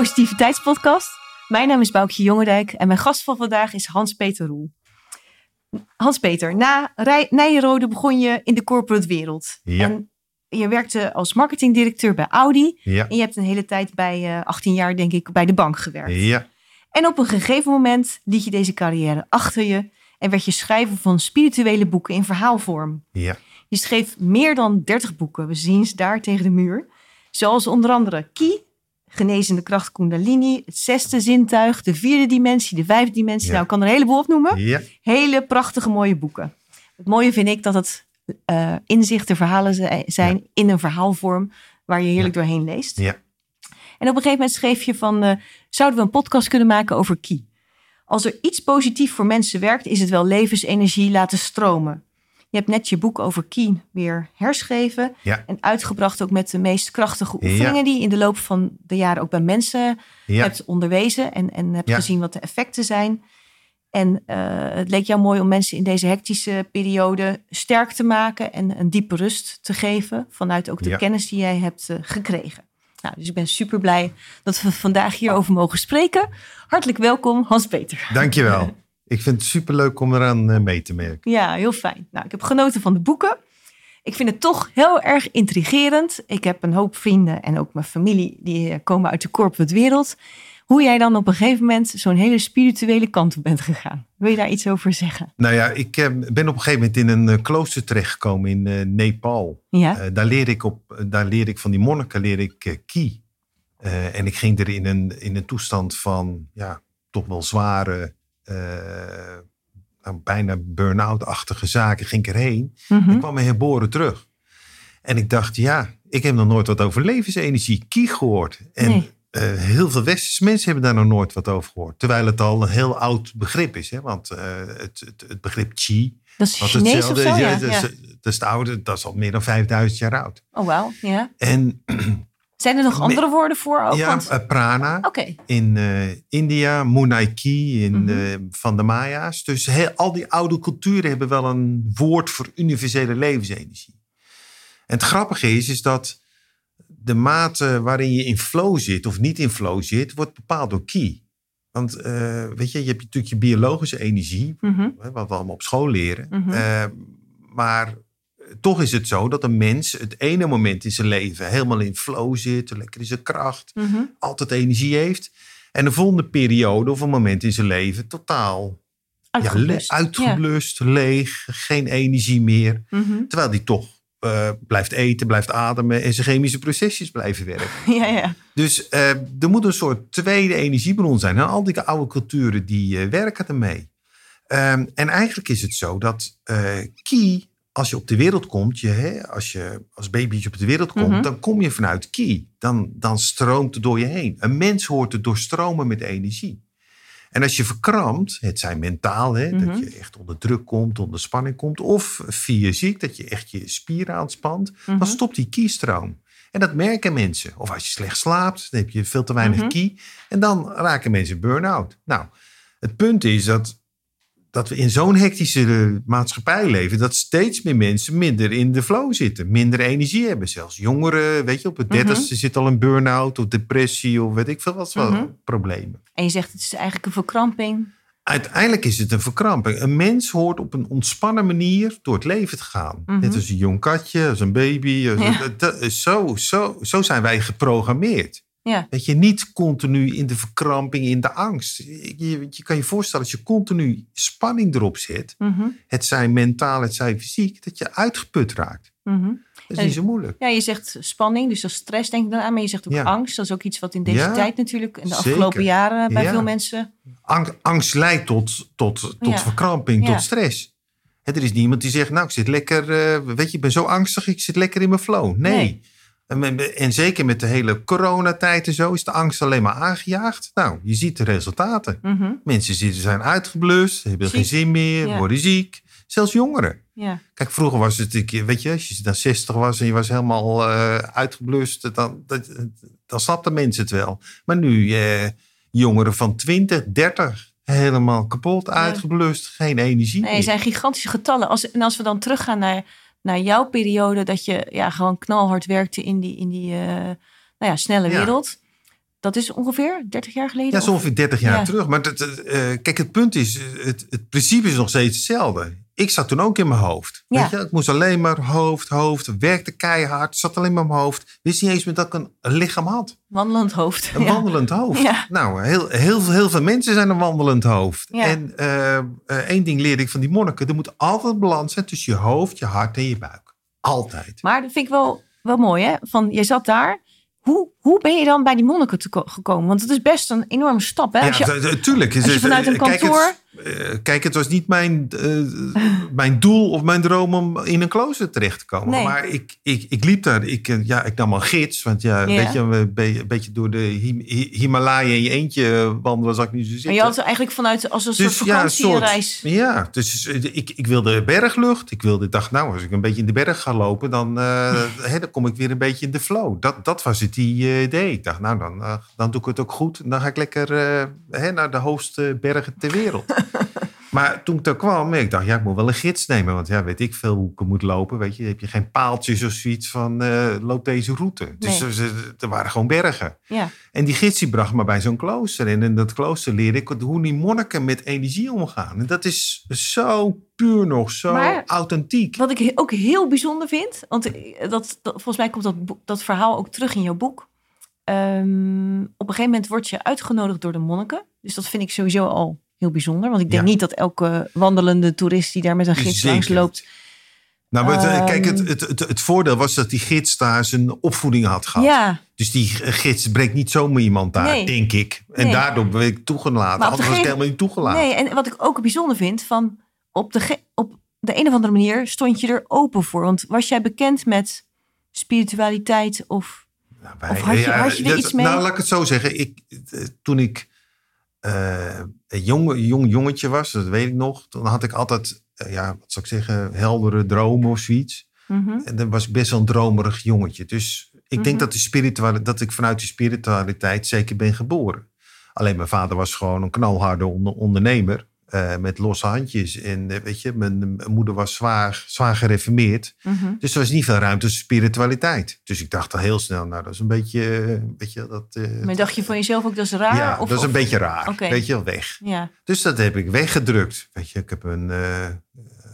Positiviteitspodcast. Mijn naam is Boukje Jongendijk en mijn gast van vandaag is Hans-Peter Roel. Hans-Peter, na Rij- Nijenrode begon je in de corporate wereld. Ja. En je werkte als marketingdirecteur bij Audi. Ja, En je hebt een hele tijd bij, eh 18 jaar denk ik, bij de bank gewerkt. ja, En op een gegeven moment liet je deze carrière achter je en werd je schrijver van spirituele boeken in verhaalvorm. ja, Je schreef meer dan 30 boeken, we zien ze daar tegen de muur. Zoals onder andere Ki, Genezende kracht Kundalini, Het zesde zintuig, De vierde dimensie, De vijfde dimensie. Ja. Nou, ik kan er een heleboel opnoemen. ja, Hele prachtige mooie boeken. Het mooie vind ik dat het eh inzichten, verhalen zi- zijn in een verhaalvorm waar je heerlijk doorheen leest. ja, En op een gegeven moment schreef je van, eh, zouden we een podcast kunnen maken over Ki? Als er iets positief voor mensen werkt, is het wel levensenergie laten stromen. Je hebt net je boek over Ki weer herschreven ja, en uitgebracht ook met de meest krachtige Ja. oefeningen die je in de loop van de jaren ook bij mensen ja, hebt onderwezen en, en hebt gezien wat de effecten zijn. En eh, het leek jou mooi om mensen in deze hectische periode sterk te maken en een diepe rust te geven vanuit ook de kennis die jij hebt eh, gekregen. Nou, dus ik ben super blij dat we vandaag hierover mogen spreken. Hartelijk welkom, Hans-Peter. dankjewel. Ik vind het superleuk om eraan eh, mee te merken. Ja, heel fijn. Nou, ik heb genoten van de boeken. Ik vind het toch heel erg intrigerend. Ik heb een hoop vrienden en ook mijn familie die eh, komen uit de corporate wereld. Hoe jij dan op een gegeven moment zo'n hele spirituele kant op bent gegaan. Wil je daar iets over zeggen? Nou ja, ik eh, ben op een gegeven moment in een klooster terechtgekomen in Nepal. Ja, daar, leer ik op, daar leer ik van die monniken leer ik ki. En ik ging er in een, in een toestand van ja, toch wel zware, nou, bijna burn-out-achtige zaken, ging ik erheen. Mhm. Ik kwam me herboren terug. En ik dacht, ja, ik heb nog nooit wat over levensenergie, ki gehoord. En Nee. eh, heel veel westerse mensen hebben daar nog nooit wat over gehoord. Terwijl het al een heel oud begrip is. Hè? Want eh, het, het, het begrip chi, dat is Chinees of hetzelfde zo? is, Ja, ja, dat, is, dat is het oude, dat is al meer dan 5000 jaar oud. Oh, wauw. Ja. En Zijn er nog andere woorden voor ook? ja, Want- eh, prana Oké. in eh, India, Munai Ki in, Mhm. eh, van de Maya's. Dus heel, al die oude culturen hebben wel een woord voor universele levensenergie. En het grappige is, is dat de mate waarin je in flow zit of niet in flow zit, wordt bepaald door ki. Want weet je, je hebt natuurlijk je biologische energie, Mhm. wat we allemaal op school leren. Mhm. Maar toch is het zo dat een mens het ene moment in zijn leven helemaal in flow zit, lekker in zijn kracht, Mhm. altijd energie heeft. En de volgende periode of een moment in zijn leven totaal ja, le- Uitgeblust. leeg, geen energie meer. Mhm. Terwijl die toch eh, blijft eten, blijft ademen en zijn chemische procesjes blijven werken. ja, ja. Dus eh, er moet een soort tweede energiebron zijn. En al die oude culturen die eh, werken ermee. Ehm, en eigenlijk is het zo dat ki, als je op de wereld komt, je, hè, als je als babytje op de wereld komt, Mhm. dan kom je vanuit ki. Dan, dan stroomt het door je heen. Een mens hoort te doorstromen met energie. En als je verkrampt, het zijn mentaal, hè, Mhm. dat je echt onder druk komt, onder spanning komt, of fysiek, dat je echt je spieren aanspant, Mhm. dan stopt die ki-stroom. En dat merken mensen. Of als je slecht slaapt, dan heb je veel te weinig Mhm. ki. En dan raken mensen burn-out. Nou, het punt is dat, dat we in zo'n hectische maatschappij leven... dat steeds meer mensen minder in de flow zitten. Minder energie hebben. Zelfs jongeren, weet je, op het Mhm. dertigste zit al een burn-out... of depressie of weet ik veel wat voor Mhm. problemen. En je zegt het is eigenlijk een verkramping. Uiteindelijk is het een verkramping. Een mens hoort op een ontspannen manier door het leven te gaan. Mhm. Net als een jong katje, als een baby. Als Ja. een- dat is zo, zo, zo zijn wij geprogrammeerd. Ja. Dat je niet continu in de verkramping, in de angst. Je, je kan je voorstellen, als je continu spanning erop zet, Mhm. het zij mentaal, het zij fysiek, dat je uitgeput raakt. Mhm. Dat is En- niet zo moeilijk. Ja, je zegt spanning, dus dat stress denk ik dan aan. Maar je zegt ook Ja. angst. Dat is ook iets wat in deze Ja, tijd natuurlijk, in de zeker. afgelopen jaren bij Ja. veel mensen. Ang- angst leidt tot, tot, tot verkramping, tot stress. Er is niemand die zegt, nou, ik zit lekker, eh, weet je, ik ben zo angstig, ik zit lekker in mijn flow. Nee. Nee. En, zeker met de hele coronatijd en zo is de angst alleen maar aangejaagd. Nou, je ziet de resultaten. Mhm. Mensen zitten, zijn uitgeblust, hebben geen zin meer, Ja. worden ziek. Zelfs jongeren. Ja. Kijk, vroeger was het, weet je, als je dan 60 was en je was helemaal eh, uitgeblust, dan, dat, dan snapten mensen het wel. Maar nu, eh, jongeren van 20, 30, helemaal kapot, uitgeblust, geen energie Nee, meer. het zijn gigantische getallen. Als, en als we dan teruggaan naar, naar jouw periode, dat je ja, gewoon knalhard werkte in die, in die eh, nou ja, snelle Ja. wereld. Dat is ongeveer 30 jaar geleden? Ja, zo ongeveer 30 jaar Ja. terug. Maar dat, eh, kijk, het punt is, het, het principe is nog steeds hetzelfde. Ik zat toen ook in mijn hoofd. Ja. Weet je? Ik moest alleen maar hoofd, hoofd. Werkte keihard, zat alleen maar in mijn hoofd. Wist niet eens meer dat ik een, een lichaam had. Wandelend hoofd. Een Ja. wandelend hoofd. Ja. Nou, heel, heel, heel veel mensen zijn een wandelend hoofd. En eh, eh, één ding leerde ik van die monniken. Er moet altijd balans zijn tussen je hoofd, je hart en je buik. Altijd. Maar dat vind ik wel, wel mooi, hè? Van, je zat daar. Hoe, hoe ben je dan bij die monniken te gekomen? Want het is best een enorme stap, hè? Als je, ja, tu- tuurlijk. als je vanuit een kantoor... eh, kijk, het was niet mijn, eh, mijn doel of mijn droom om in een klooster terecht te komen. Nee. Maar ik, ik, ik liep daar. Ik, eh, ja, ik nam een gids. Want ja, Ja. Weet je, een be- een beetje door de Him- Hi- Himalaya in je eentje wandelen zou ik niet zo zitten. Maar je had eigenlijk vanuit als een soort Dus ja, een vakantiereis. Ja, dus eh, ik, ik wilde berglucht. Ik wilde, dacht, nou, als ik een beetje in de berg ga lopen, dan, hè, dan kom ik weer een beetje in de flow. Dat, dat was het idee. Ik dacht, nou, dan, dan doe ik het ook goed. En dan ga ik lekker hè, naar de hoogste bergen ter wereld. maar toen ik daar kwam, ik dacht, ja, ik moet wel een gids nemen. Want ja, weet ik veel hoe ik moet lopen. Weet je, heb je geen paaltjes of zoiets van, eh, loop deze route. Dus Nee. er, waren gewoon bergen. Ja. En die gids die bracht me bij zo'n klooster. En in dat klooster leerde ik hoe die monniken met energie omgaan. En dat is zo puur nog, zo Maar- authentiek. Wat ik ook heel bijzonder vind, want eh, dat, dat, volgens mij komt dat, dat verhaal ook terug in jouw boek. Ehm, op een gegeven moment word je uitgenodigd door de monniken. Dus dat vind ik sowieso al heel bijzonder. Want ik denk Ja. niet dat elke wandelende toerist die daar met een gids Zeker. langs loopt. Nou, maar het, eh, kijk, het, Ehm. het, het, het voordeel was dat die gids daar zijn opvoeding had gehad. Ja, Dus die gids brengt niet zomaar iemand daar, Nee. denk ik. En Nee. daardoor ben ik toegelaten. Anders was ik helemaal niet toegelaten. nee. En wat ik ook bijzonder vind, van op de, op de een of andere manier stond je er open voor. Want was jij bekend met spiritualiteit of... Nou, wij- Of had je- had je er dat- iets mee? Nou, laat ik het zo zeggen. Ik, eh, toen ik eh, een jong, jong jongetje was, dat weet ik nog. Toen had ik altijd, eh, ja, wat zou ik zeggen, heldere dromen of zoiets. Mhm. En dan was ik best wel een dromerig jongetje. Dus ik Mhm. denk dat, de spirituali- dat ik vanuit die spiritualiteit zeker ben geboren. Alleen mijn vader was gewoon een knalharde onder- ondernemer. Eh, met losse handjes. En eh, weet je, mijn, mijn moeder was zwaar, zwaar gereformeerd. Mhm. Dus er was niet veel ruimte voor spiritualiteit. Dus ik dacht al heel snel, nou dat is een beetje, weet je, dat... eh, Maar dacht je van jezelf ook dat is raar? ja, of, dat is een of- beetje raar. Weet je wel, weg. Ja, Dus dat heb ik weggedrukt. Weet je, ik heb een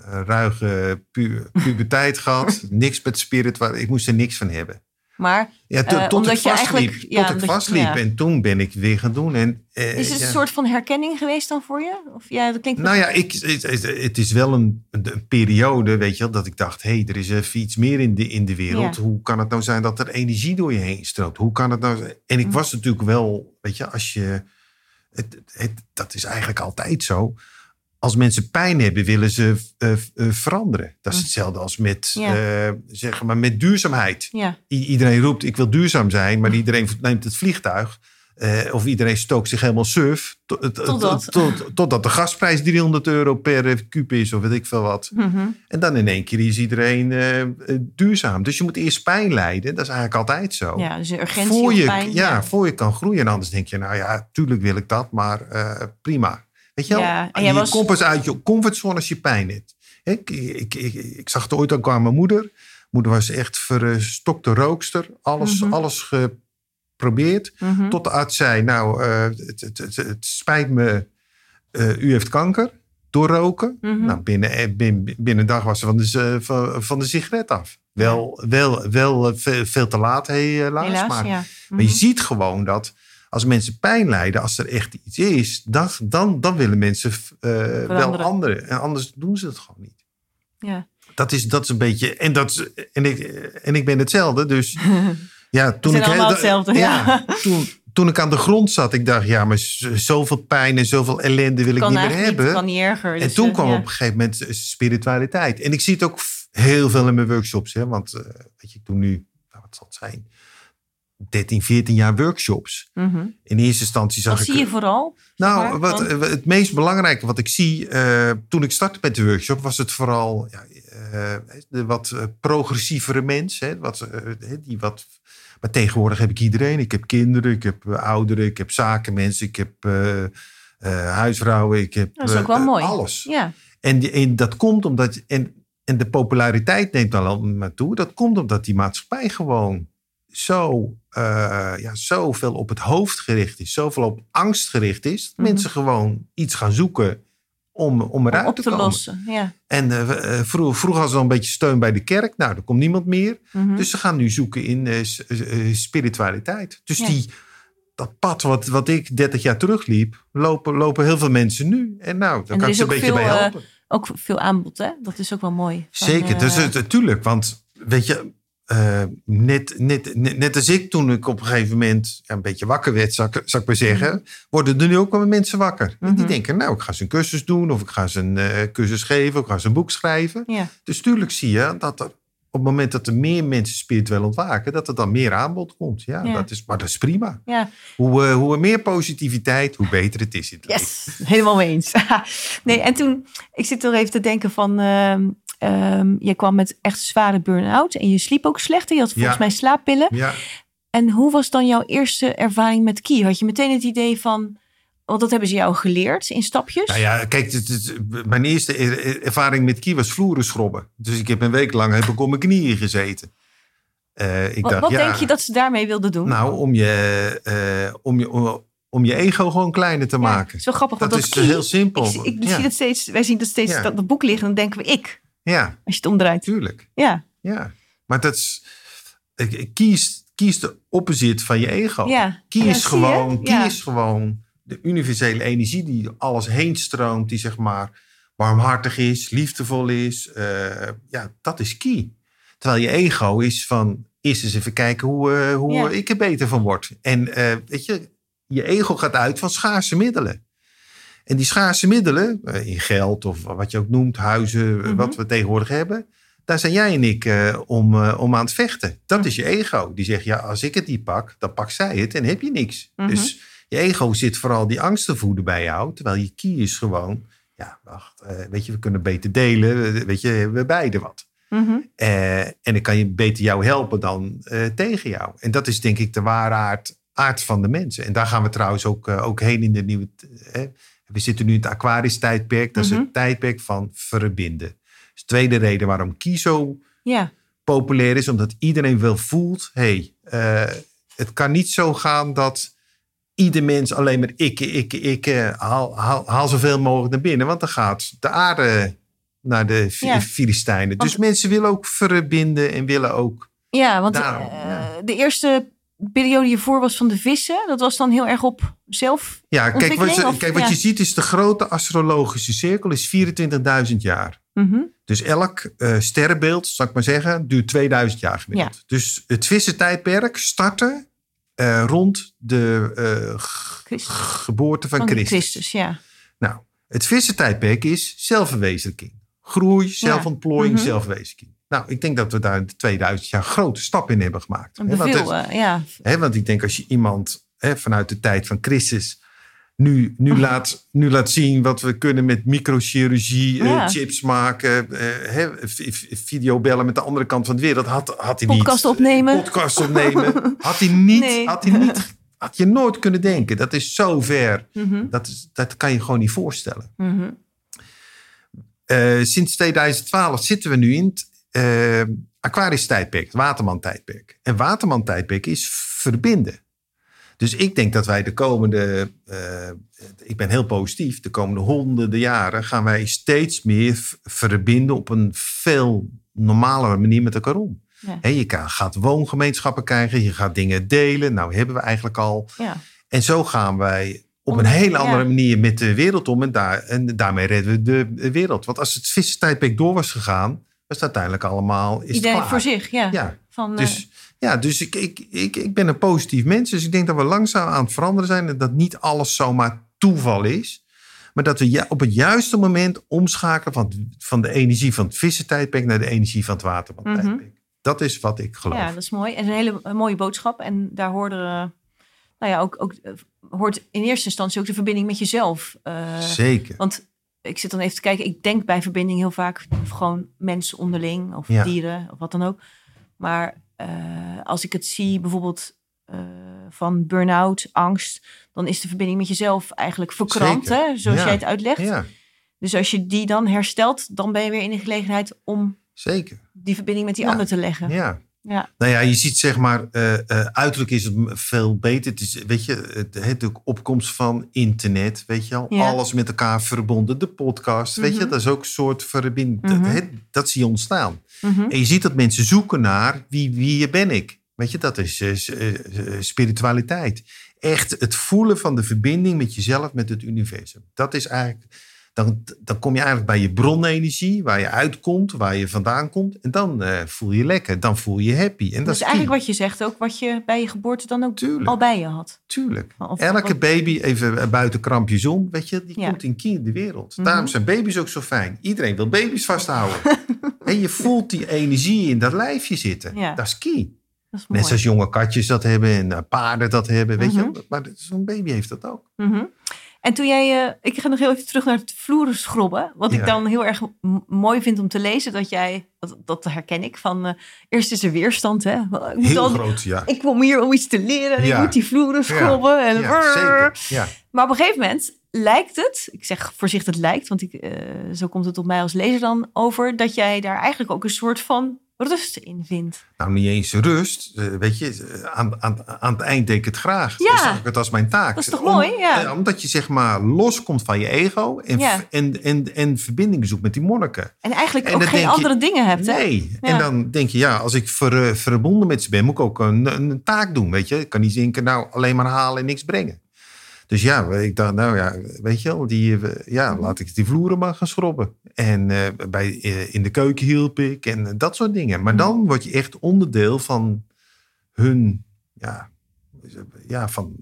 een ruige pu puberteit gehad. Niks met spiritualiteit. Ik moest er niks van hebben. Maar Ja, to- Eh, tot omdat ik je vastliep. ja, tot ik vastliep. ja. En toen ben ik weer gaan doen. En, eh, is het ja. een soort van herkenning geweest dan voor je? Of ja, dat klinkt Nou ja, ik, het, het- het is wel een, een periode, weet je wel, dat ik dacht, hé, hey, er is even iets meer in de, in de wereld. Hoe kan het nou zijn dat er energie door je heen stroomt? Hoe kan het nou zijn? En ik Mm. was natuurlijk wel, weet je, als je, het, het, dat is eigenlijk altijd zo. Als mensen pijn hebben, willen ze eh, eh, veranderen. Dat is Mm. hetzelfde als met, Ja. eh, zeg maar, met duurzaamheid. ja, I- iedereen roept, ik wil duurzaam zijn, maar iedereen neemt het vliegtuig. Of iedereen stookt zich helemaal surf. Tot, tot, Totdat. tot, totdat de gasprijs 300 euro per kuub is, of weet ik veel wat. Mhm. En dan in één keer is iedereen duurzaam. Dus je moet eerst pijn lijden. Dat is eigenlijk altijd zo. ja dus urgentie voor, je, pijn. ja, voor je kan groeien. En anders denk je, nou ja, tuurlijk wil ik dat, maar prima. Weet je wel? Ja, en jij je was- komt pas uit je comfortzone als je pijn hebt. Ik, ik, ik, ik zag het ooit ook aan mijn moeder. Moeder was echt verstokte rookster. Alles, Mhm. alles geprobeerd. Mhm. Tot de arts zei, nou, eh, het, het, het, het spijt me, eh, u heeft kanker door roken. Mhm. Nou, binnen, eh, binnen, binnen een dag was ze van de, van, van de sigaret af. Wel, wel, wel veel, te laat, helaas. Helaas, maar, ja. maar je ziet gewoon dat als mensen pijn lijden, als er echt iets is, dan, dan, dan willen mensen eh, wel anderen. En anders doen ze het gewoon niet. Ja. Dat is, dat is een beetje. En, dat, is- en, ik, en ik ben hetzelfde. Dus ja, toen ik. heel- hetzelfde, ja. toen, toen ik aan de grond zat, ik dacht, ja, maar zoveel pijn en zoveel ellende wil ik niet meer hebben. niet, kan niet erger. en dus, toen eh, kwam ja. op een gegeven moment eh, spiritualiteit. En ik zie het ook heel veel in mijn workshops. Hè, want eh, weet je, ik doe nu, nou, wat zal het zijn, 13, 14 jaar workshops. Mhm. In eerste instantie zag Wat ik... zie je vooral? Nou, wat, eh, het meest belangrijke wat ik zie eh, toen ik startte met de workshop, was het vooral ja, eh, de wat progressievere mensen. Wat, die wat, maar tegenwoordig heb ik iedereen. Ik heb kinderen, ik heb ouderen, ik heb zakenmensen, ik heb huisvrouwen, ik heb dat is ook wel mooi. alles. Ja. En, die- en dat komt omdat. En, en de populariteit neemt dan al maar toe. Dat komt omdat die maatschappij gewoon zo, uh, ja, zoveel op het hoofd gericht is, zoveel op angst gericht is, dat Mhm. mensen gewoon iets gaan zoeken om, om eruit Om op te, te komen. lossen. Ja. En uh, vroeger, vroeger hadden ze al een beetje steun bij de kerk. Nou, er komt niemand meer. Mhm. Dus ze gaan nu zoeken in uh, spiritualiteit. Dus Ja. die, dat pad wat, wat ik 30 jaar terugliep, lopen, lopen heel veel mensen nu. En nou, daar kan ik ze een beetje veel, bij helpen. Ook veel aanbod, hè? Dat is ook wel mooi. Zeker, dus, het- natuurlijk. Want weet je, eh, net, net, net, net als ik toen ik op een gegeven moment ja, een beetje wakker werd, zou ik, zou ik maar zeggen, worden er nu ook wel mensen wakker. En die Mhm. denken, nou, ik ga ze een cursus doen, of ik ga ze een eh, cursus geven, of ik ga ze een boek schrijven. Ja. Dus tuurlijk zie je dat er op het moment dat er meer mensen spiritueel ontwaken, dat er dan meer aanbod komt. Ja, Ja. Dat is, maar dat is prima. ja, Hoe, eh, hoe er meer positiviteit, hoe beter het is in het leven. yes, helemaal mee eens. nee, en toen, ik zit er even te denken van, ehm, je kwam met echt zware burn-out en je sliep ook slecht. en Je had volgens Ja. mij slaappillen. Ja, En hoe was dan jouw eerste ervaring met Kie? Had je meteen het idee van, want dat hebben ze jou geleerd in stapjes? Nou ja, kijk, het, het- mijn eerste er- ervaring met kie was vloeren schrobben. Dus ik heb een week lang heb ik op mijn knieën gezeten. Eh, ik wat dacht, wat ja, denk je dat ze daarmee wilden doen? Nou, om je, eh, om, je, om, om je ego gewoon kleiner te Ja, maken. is wel grappig, dat want is dat Kie, heel simpel. ik, ik ja, zie dat steeds, wij zien dat steeds dat het boek liggen en dan denken we ik, ja, als je het omdraait. tuurlijk. Ja, Ja. Maar dat is... Kies, kies de opposite van je ego. ja. Kies, Ja, gewoon, kies gewoon de universele energie die alles heen stroomt. Die zeg maar warmhartig is, liefdevol is. eh, ja, dat is key. Terwijl je ego is van eerst eens even kijken hoe, eh, hoe ik er beter van word. En eh, weet je, je ego gaat uit van schaarse middelen. En die schaarse middelen, eh, in geld of wat je ook noemt, huizen, eh, Mhm. wat we tegenwoordig hebben. Daar zijn jij en ik eh, om, om aan het vechten. Dat is je ego. Die zegt, ja, als ik het niet pak, dan pak zij het en heb je niks. Mhm. Dus je ego zit vooral die angst te voeden bij jou. Terwijl je key is gewoon, ja, wacht, weet je, we kunnen beter delen. Weet je, hebben we beide wat. Mhm. En dan kan je beter jou helpen dan tegen jou. En dat is denk ik de ware aard, aard van de mensen. En daar gaan we trouwens ook, ook heen in de nieuwe... we zitten nu in het Aquarisch tijdperk. Dat is Mhm. het tijdperk van verbinden. Dus de tweede reden waarom Kie zo ja. populair is. Omdat iedereen wel voelt... hey, eh, het kan niet zo gaan dat ieder mens alleen maar ik, ik, ik... eh, haal, haal, haal zoveel mogelijk naar binnen. Want dan gaat de aarde naar de Ja. Filistijnen. Want- Dus mensen willen ook verbinden en willen ook... Ja, want Daarom, eh, ja. de eerste periode hiervoor was van de vissen. Dat was dan heel erg op zelf. Ja, kijk, wat, je, of- kijk, wat ja. je ziet is de grote astrologische cirkel is 24.000 jaar. Mhm. Dus elk eh, sterrenbeeld, zal ik maar zeggen, duurt 2000 jaar gemiddeld. Dus het vissentijdperk startte eh, rond de eh, geboorte van, Van Christus. Christus, ja. Nou, het vissentijdperk is zelfverwezenlijking. Groei, zelfontplooiing, Mhm. zelfverwezenlijking. Nou, ik denk dat we daar in de 2000 jaar grote stap in hebben gemaakt. Want veel, eh, ja. Hè, want ik denk als je iemand hè, vanuit de tijd van Christus nu, nu, laat, nu laat zien wat we kunnen met microchirurgie, eh, chips maken, v- videobellen met de andere kant van de wereld, had, had hij niet. Podcast opnemen. Podcast opnemen. Had hij niet, Nee. had hij niet, had je nooit kunnen denken. Dat is zo ver. Mhm. Dat, is, dat kan je gewoon niet voorstellen. Mhm. Sinds 2012 zitten we nu in Aquarisch tijdperk, Waterman tijdperk. En Waterman tijdperk is verbinden. Dus ik denk dat wij de komende, eh, ik ben heel positief, de komende honderden jaren gaan wij steeds meer verbinden op een veel normalere manier met elkaar om. Ja. Je gaat woongemeenschappen krijgen, je gaat dingen delen. Nou, hebben we eigenlijk al. ja. En zo gaan wij op een hele ja. andere manier met de wereld om. En, daar, en daarmee redden we de wereld. Want als het vissertijdperk door was gegaan, het uiteindelijk allemaal is Iedereen klaar. voor zich, ja. Ja, Van, eh, dus, ja, dus ik, ik, ik, ik ben een positief mens. Dus ik denk dat we langzaam aan het veranderen zijn. En dat niet alles zomaar toeval is. Maar dat we op het juiste moment omschakelen van, van de energie van het vissertijdperk naar de energie van het watermantijdperk. Dat is wat ik geloof. ja, dat is mooi. En een hele mooie boodschap. En daar hoorde, nou ja, ook, ook eh, hoort in eerste instantie ook de verbinding met jezelf. eh, Zeker. Want ik zit dan even te kijken. Ik denk bij verbinding heel vaak gewoon mensen onderling of Ja. dieren of wat dan ook. Maar eh, als ik het zie bijvoorbeeld eh, van burn-out, angst, dan is de verbinding met jezelf eigenlijk verkrampt, Zeker. hè, zoals Ja. jij het uitlegt. Ja, Dus als je die dan herstelt, dan ben je weer in de gelegenheid om zeker. die verbinding met die ander te leggen. Ja. Ja. Nou ja, je ziet zeg maar, eh, eh, uiterlijk is het veel beter. Het is, weet je, het, de opkomst van internet, weet je al. Ja. Alles met elkaar verbonden. De podcast, weet je, Mhm. dat is ook een soort verbinding. Dat- Mhm. dat zie je ontstaan. Mhm. En je ziet dat mensen zoeken naar wie, wie ben ik. Weet je, dat is eh, spiritualiteit. Echt het voelen van de verbinding met jezelf, met het universum. Dat is eigenlijk, dan, dan kom je eigenlijk bij je bronenergie, waar je uitkomt, waar je vandaan komt. En dan eh, voel je lekker, dan voel je happy. En dat, Dat is eigenlijk key. wat je zegt ook, wat je bij je geboorte dan ook Tuurlijk. al bij je had. Tuurlijk. Of- Elke wat- baby, even buiten krampjes om, weet je, die Ja. komt in kie in de wereld. Mhm. Daarom zijn baby's ook zo fijn. Iedereen wil baby's vasthouden. en je voelt die energie in dat lijfje zitten. Ja. Dat is key. Net zoals jonge katjes dat hebben en eh, paarden dat hebben, weet Mhm. je. Maar zo'n baby heeft dat ook. Mhm. En toen jij, eh, ik ga nog heel even terug naar het vloeren schrobben. Wat ik dan heel erg mooi vind om te lezen, dat jij, dat, dat herken ik, van eh, eerst is er weerstand. Hè? Ik, moet Heel al- groot, ja. ik kom hier om iets te leren en Ja. ik moet die vloeren schrobben. En ja, zeker. Ja. Maar op een gegeven moment lijkt het, ik zeg voorzichtig het lijkt, want ik, zo komt het op mij als lezer dan over, dat jij daar eigenlijk ook een soort van rust in vindt. Nou, niet eens rust. eh, Weet je, eh, aan, aan, aan het eind deed ik het graag. Ja. Dus ik het als mijn taak. Dat is toch Om- mooi? Ja. eh, Omdat je zeg maar loskomt van je ego en, Ja. en, en, en verbinding zoekt met die monniken. En eigenlijk En ook geen denk je- andere dingen hebt. Hè? Nee. Ja. En dan denk je, ja, als ik ver, verbonden met ze ben, moet ik ook een, een, taak doen. Weet je, ik kan niet denken, nou, alleen maar halen en niks brengen. Dus ja, ik dacht, nou ja, weet je wel, die, eh, ja, Mhm. laat ik die vloeren maar gaan schrobben. En eh, bij, eh, in de keuken hielp ik en dat soort dingen. Maar Mhm. dan word je echt onderdeel van hun, ja, ja van,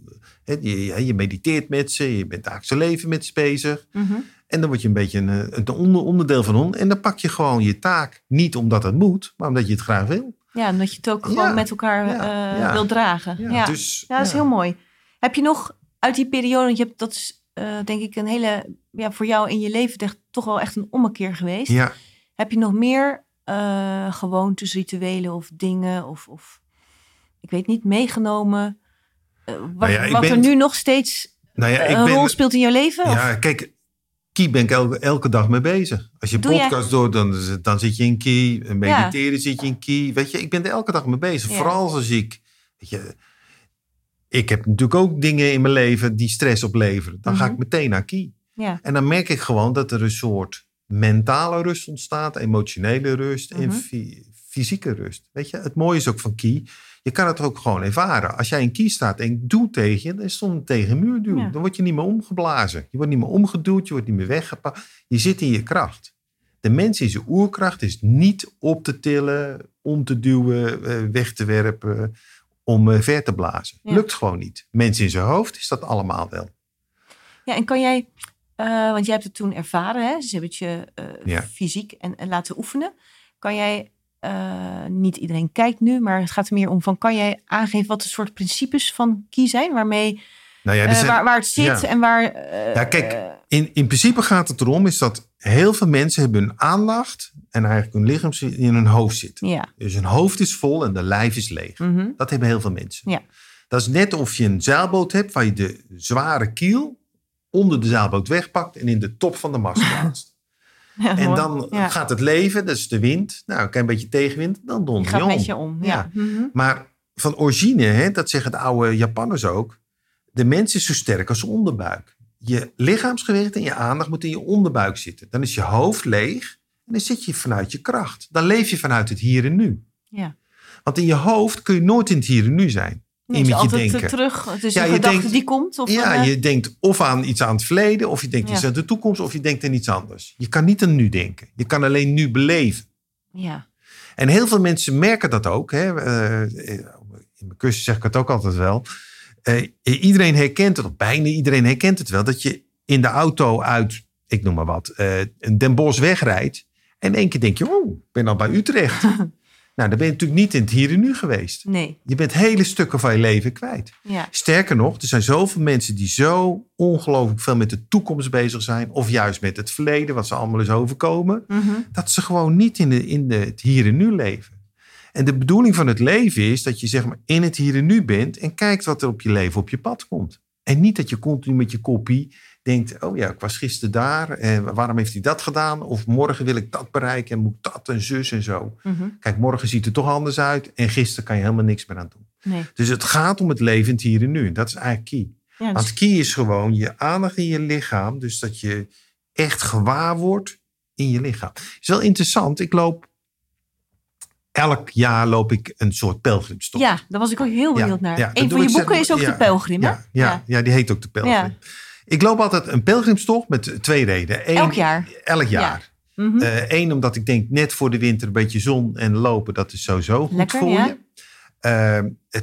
hè, je, je mediteert met ze, je bent dagelijks leven met ze bezig. Mhm. En dan word je een beetje een, een onder, onderdeel van hun. En dan pak je gewoon je taak. Niet omdat het moet, maar omdat je het graag wil. Ja, omdat je het ook Ja. gewoon met elkaar Ja. Ja. wil dragen. Ja, ja. Dus, dat is ja. heel mooi. Heb je nog uit die periode, want je hebt, dat is eh, denk ik een hele, ja, voor jou in je leven echt, toch wel echt een ommekeer geweest. Ja, Heb je nog meer eh, gewoontes, rituelen of dingen of, of ik weet niet, meegenomen? eh, wat Nou ja, wat ben- er nu nog steeds nou ja, ik een ben... rol speelt in jouw leven? of? Ja, kijk, Key ben ik elke, elke dag mee bezig. Als je Doe jij- podcast doet, dan, dan zit je in Key. Mediteren zit je in Key. Weet je, ik ben er elke dag mee bezig. Vooral als ik... Weet je, ik heb natuurlijk ook dingen in mijn leven die stress opleveren. Dan ga Mhm. ik meteen naar Key. Ja. En dan merk ik gewoon dat er een soort mentale rust ontstaat, emotionele rust en Mhm. fy- fysieke rust. Weet je, het mooie is ook van Key, je kan het ook gewoon ervaren. Als jij in Key staat en ik doe tegen je, dan is het tegen een muur duwen. Ja. Dan word je niet meer omgeblazen. Je wordt niet meer omgeduwd, je wordt niet meer weggepakt. Je zit in je kracht. De mens in zijn oerkracht is niet op te tillen, om te duwen, eh, weg te werpen, om eh, ver te blazen. Ja. Lukt gewoon niet. Mens in zijn hoofd is dat allemaal wel. Ja, en kan jij, eh, want jij hebt het toen ervaren, hè? ze hebben het je eh, Ja. fysiek en, en laten oefenen. Kan jij, niet iedereen kijkt nu, maar het gaat er meer om van, kan jij aangeven wat de soort principes van Key zijn, waarmee, Nou ja, eh, zijn- waar, waar het zit ja. en waar... eh, Ja, kijk, eh, In, in principe gaat het erom is dat heel veel mensen hebben hun aandacht en eigenlijk hun lichaam in hun hoofd zitten. ja. Dus hun hoofd is vol en de lijf is leeg. mhm. Dat hebben heel veel mensen. Ja. Dat is net of je een zeilboot hebt waar je de zware kiel onder de zeilboot wegpakt en in de top van de mast plaatst. Ja, en dan ja. gaat het leven, dat is de wind. Nou, een klein beetje tegenwind, dan Je donder gaat je om. met je om. Ja. Ja. Mhm. Maar van origine, hè, dat zeggen de oude Japanners ook. De mens is zo sterk als zijn onderbuik. Je lichaamsgewicht en je aandacht moet in je onderbuik zitten. Dan is je hoofd leeg en dan zit je vanuit je kracht. Dan leef je vanuit het hier en nu. ja. Want in je hoofd kun je nooit in het hier en nu zijn. Nee, je altijd eh, denken. terug. Het is Ja, een je gedachte denkt- die komt. Of ja, een, eh, je denkt of aan iets aan het verleden, of je denkt Ja. iets aan de toekomst, of je denkt aan iets anders. Je kan niet aan nu denken. Je kan alleen nu beleven. ja. En heel veel mensen merken dat ook. Hè. Eh, in mijn cursus zeg ik het ook altijd wel. Eh, iedereen herkent het, of bijna iedereen herkent het wel, dat je in de auto uit, ik noem maar wat, eh, een Den Bosch wegrijdt. En één keer denk je, oh, ik ben al bij Utrecht. nou, dan ben je natuurlijk niet in het hier en nu geweest. Nee, Je bent hele stukken van je leven kwijt. ja. Sterker nog, er zijn zoveel mensen die zo ongelooflijk veel met de toekomst bezig zijn. Of juist met het verleden, wat ze allemaal is overkomen. Mhm. Dat ze gewoon niet in, de, in de, het hier en nu leven. En de bedoeling van het leven is dat je zeg maar in het hier en nu bent. En kijkt wat er op je leven op je pad komt. En niet dat je continu met je kopie denkt, oh ja, ik was gisteren daar. En waarom heeft hij dat gedaan? Of morgen wil ik dat bereiken en moet ik dat en zus en zo. Mhm. Kijk, morgen ziet het toch anders uit. En gisteren kan je helemaal niks meer aan doen. Nee. Dus het gaat om het levend hier en nu. Dat is eigenlijk key. Ja, dus- Want key is gewoon je aandacht in je lichaam. Dus dat je echt gewaar wordt in je lichaam. is wel interessant. Ik loop... Elk jaar loop ik een soort pelgrimstocht. ja, daar was ik ook heel benieuwd naar. ja, een van je boeken is ook De Pelgrim, hè? Ja, ja, ja. die heet ook de pelgrim. Ik loop altijd een pelgrimstocht met twee redenen. Eén, Elk jaar. Elk jaar. Mhm. Eén, omdat ik denk net voor de winter een beetje zon en lopen, dat is sowieso goed Lekker, voor je. Eh,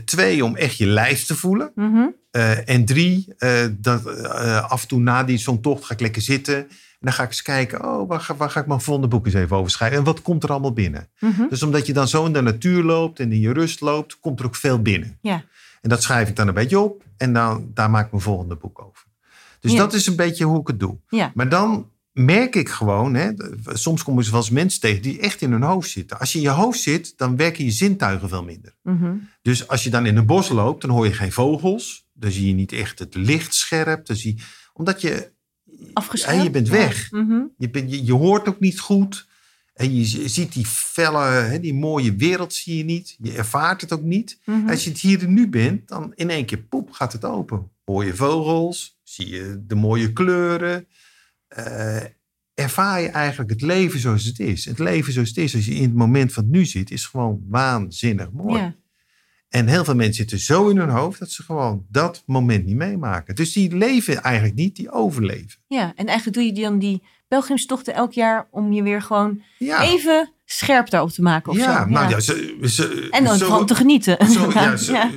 twee, om echt je lijf te voelen. Mhm. Eh, en drie, eh, dat, eh, af en toe na die zo'n tocht ga ik lekker zitten. En dan ga ik eens kijken, oh, waar ga, waar ga ik mijn volgende boek eens even over schrijven? En wat komt er allemaal binnen? Mhm. Dus omdat je dan zo in de natuur loopt en in je rust loopt, komt er ook veel binnen. Ja. En dat schrijf ik dan een beetje op en dan, daar maak ik mijn volgende boek over. Dus Ja. dat is een beetje hoe ik het doe. Ja. Maar dan merk ik gewoon, hè, soms komen ze wel eens mensen tegen die echt in hun hoofd zitten. Als je in je hoofd zit, dan werken je zintuigen veel minder. Mhm. Dus als je dan in een bos loopt, dan hoor je geen vogels. Dan zie je niet echt het licht scherp. Dan zie, omdat je, Afgeschermd. Ja, je bent Ja. weg. Mhm. je, bent- je, je hoort ook niet goed. En je ziet die felle, hè, die mooie wereld zie je niet. Je ervaart het ook niet. Mhm. Als je het hier en nu bent, dan in één keer poep gaat het open. Hoor je vogels, zie je de mooie kleuren. Eh, ervaar je eigenlijk het leven zoals het is. Het leven zoals het is, als je in het moment van het nu zit, is gewoon waanzinnig mooi. Ja. En heel veel mensen zitten zo in hun hoofd dat ze gewoon dat moment niet meemaken. Dus die leven eigenlijk niet, die overleven. ja, en eigenlijk doe je dan die pelgrimstochten elk jaar om je weer gewoon Ja, even scherp daarop te maken of ja, zo. nou ja, ze, ze, En dan zo- gewoon te genieten. Zo, ja, zo- Ja.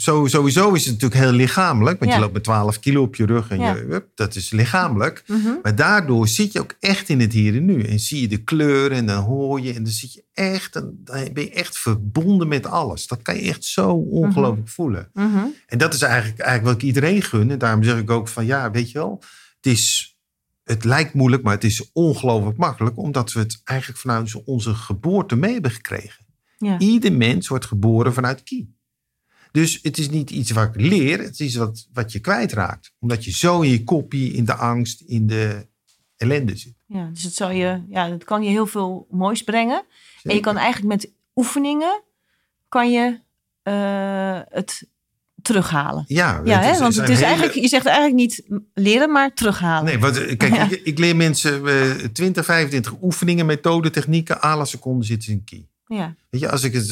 Zo- sowieso is het natuurlijk heel lichamelijk. Want Ja. je loopt met 12 kilo op je rug. En Ja. je, hup, dat is lichamelijk. Mhm. Maar daardoor zit je ook echt in het hier en nu. En zie je de kleuren en dan hoor je. En dan zit je echt, dan ben je echt verbonden met alles. Dat kan je echt zo ongelooflijk voelen. Mhm. En dat is eigenlijk, eigenlijk wat ik iedereen gun. En daarom zeg ik ook van ja, weet je wel. Het, is, het lijkt moeilijk, maar het is ongelooflijk makkelijk. Omdat we het eigenlijk vanuit onze geboorte mee hebben gekregen. Ja. Ieder mens wordt geboren vanuit ki. Dus het is niet iets wat ik leer, het is iets wat, wat je kwijtraakt. Omdat je zo in je koppie, in de angst, in de ellende zit. Ja, dus het, zal je, ja, het kan je heel veel moois brengen. En je kan eigenlijk met oefeningen kan je eh, het terughalen. Ja, Ja, hè? want het is hele- eigenlijk, je zegt eigenlijk niet leren, maar terughalen. Nee, want, eh, kijk, Ja. ik, ik leer mensen eh 20, 25 oefeningen, methoden, technieken. À la seconde zitten ze in ki. Ja, Weet je, als ik het...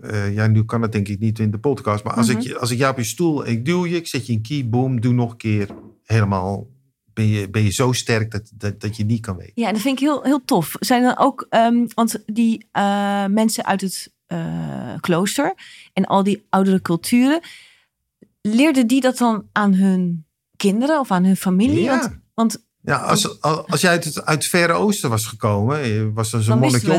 eh, ja, nu kan het denk ik niet in de podcast. Maar als, Mhm. ik, je- als ik jou op je stoel... Ik duw je, ik zet je in ki, boom, doe nog een keer. Helemaal... Ben je, ben je zo sterk dat, dat, dat je niet kan weten. ja dat vind ik heel, heel tof. Zijn er ook, ehm, want die eh, mensen uit het klooster en al die oudere culturen, leerden die dat dan aan hun kinderen of aan hun familie? Ja. Want, want Ja, als, als jij uit het, uit het Verre Oosten was gekomen, je was dan zo'n monnikje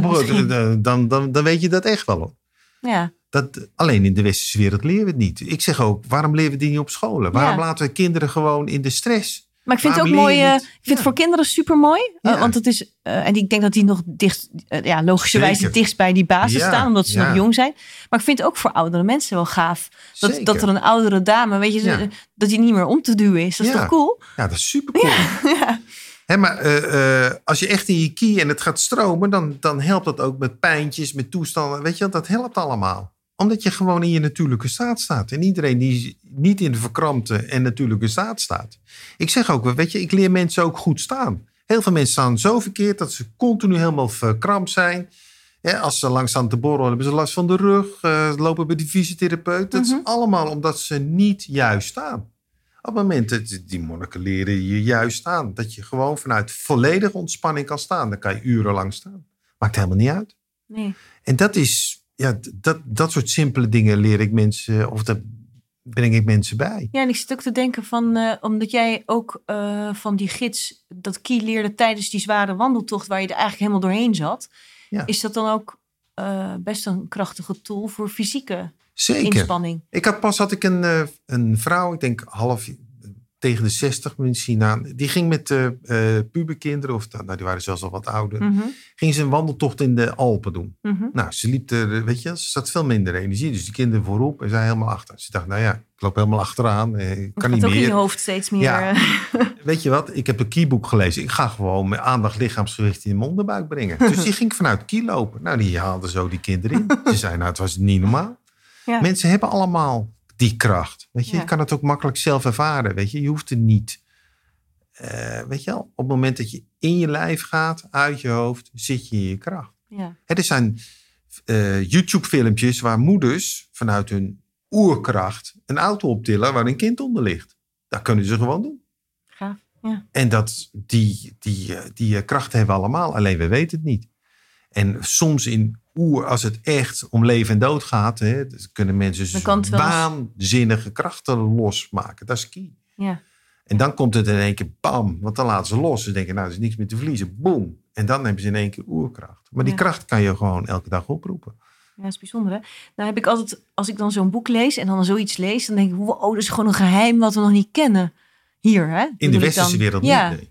eh, dan, dan, dan weet je dat echt wel. Hoor. ja, Dat, alleen in de westerse wereld leren we het niet. Ik zeg ook, waarom leren we die niet op scholen? Waarom Ja. laten we kinderen gewoon in de stress? Maar ik vind het ook mooi. eh, ik vind het voor kinderen super mooi. Ja. want het is. eh, en ik denk dat die nog dicht. eh, ja, logischerwijs Zeker. het dichtst bij die basis Ja, staan. Omdat ze nog jong zijn. Maar ik vind het ook voor oudere mensen wel gaaf. Dat, Zeker. dat er een oudere dame. Weet je, dat die niet meer om te duwen is. Dat is toch cool? Ja, dat is super cool. Ja. Hè, maar eh, eh, als je echt in je kie en het gaat stromen, dan, dan helpt dat ook met pijntjes, met toestanden. Weet je, dat helpt allemaal. Omdat je gewoon in je natuurlijke staat staat. En iedereen die niet in de verkrampte en natuurlijke staat staat. Ik zeg ook, weet je, ik leer mensen ook goed staan. Heel veel mensen staan zo verkeerd dat ze continu helemaal verkrampt zijn. Ja, als ze lang staan te borrelen, hebben ze last van de rug. eh, lopen bij de fysiotherapeut. Dat Mhm. is allemaal omdat ze niet juist staan. Op het moment dat die monniken leren je juist staan. Dat je gewoon vanuit volledige ontspanning kan staan. Dan kan je urenlang staan. Maakt helemaal niet uit. Nee. En dat is, ja, dat, dat soort simpele dingen leer ik mensen, of dat breng ik mensen bij. Ja, en ik zit ook te denken van. eh, omdat jij ook eh, van die gids. dat kie leerde tijdens die zware wandeltocht. waar je er eigenlijk helemaal doorheen zat. Ja. Is dat dan ook eh, best een krachtige tool voor fysieke Zeker. inspanning? Ik had pas had ik een, een vrouw, ik denk half, tegen de 60 misschien aan. Die ging met uh, puberkinderen, of nou, die waren zelfs al wat ouder. Mhm, Ging ze een wandeltocht in de Alpen doen. mhm. Nou, ze liep er, weet je, ze zat veel minder energie. Dus die kinderen voorop en zij helemaal achter. Ze dacht, nou ja, ik loop helemaal achteraan. eh, Ik kan niet ook in je meer. hoofd steeds meer. Ja. eh, Weet je wat? Ik heb een keybook gelezen. Ik ga gewoon met aandacht lichaamsgewicht in de onderbuik brengen. Dus die ging vanuit key lopen. Nou, die haalde zo die kinderen in. Ze zei, nou, het was niet normaal. Ja. Mensen hebben allemaal die kracht. Weet je, Ja. je kan het ook makkelijk zelf ervaren. Weet je, je hoeft er niet. eh, weet je wel, op het moment dat je in je lijf gaat, uit je hoofd, zit je in je kracht. ja. Hè, er zijn eh, YouTube-filmpjes waar moeders vanuit hun oerkracht een auto optillen waar een kind onder ligt. Dat kunnen ze gewoon doen. Gaaf. Ja. En dat, die, die, eh, die krachten hebben we allemaal, alleen we weten het niet. En soms in oer, als het echt om leven en dood gaat, hè, dan kunnen mensen waanzinnige krachten losmaken. Dat is key. Ja. En dan komt het in één keer bam, want dan laten ze los. Ze denken, nou, er is niks meer te verliezen. Boom. En dan hebben ze in één keer oerkracht. Maar die Ja. kracht kan je gewoon elke dag oproepen. Ja, dat is bijzonder. Hè? Nou heb ik altijd, als ik dan zo'n boek lees en dan zoiets lees, dan denk ik, wow, dat is gewoon een geheim wat we nog niet kennen. Hier, hè? In de westerse wereld ja. niet. nee.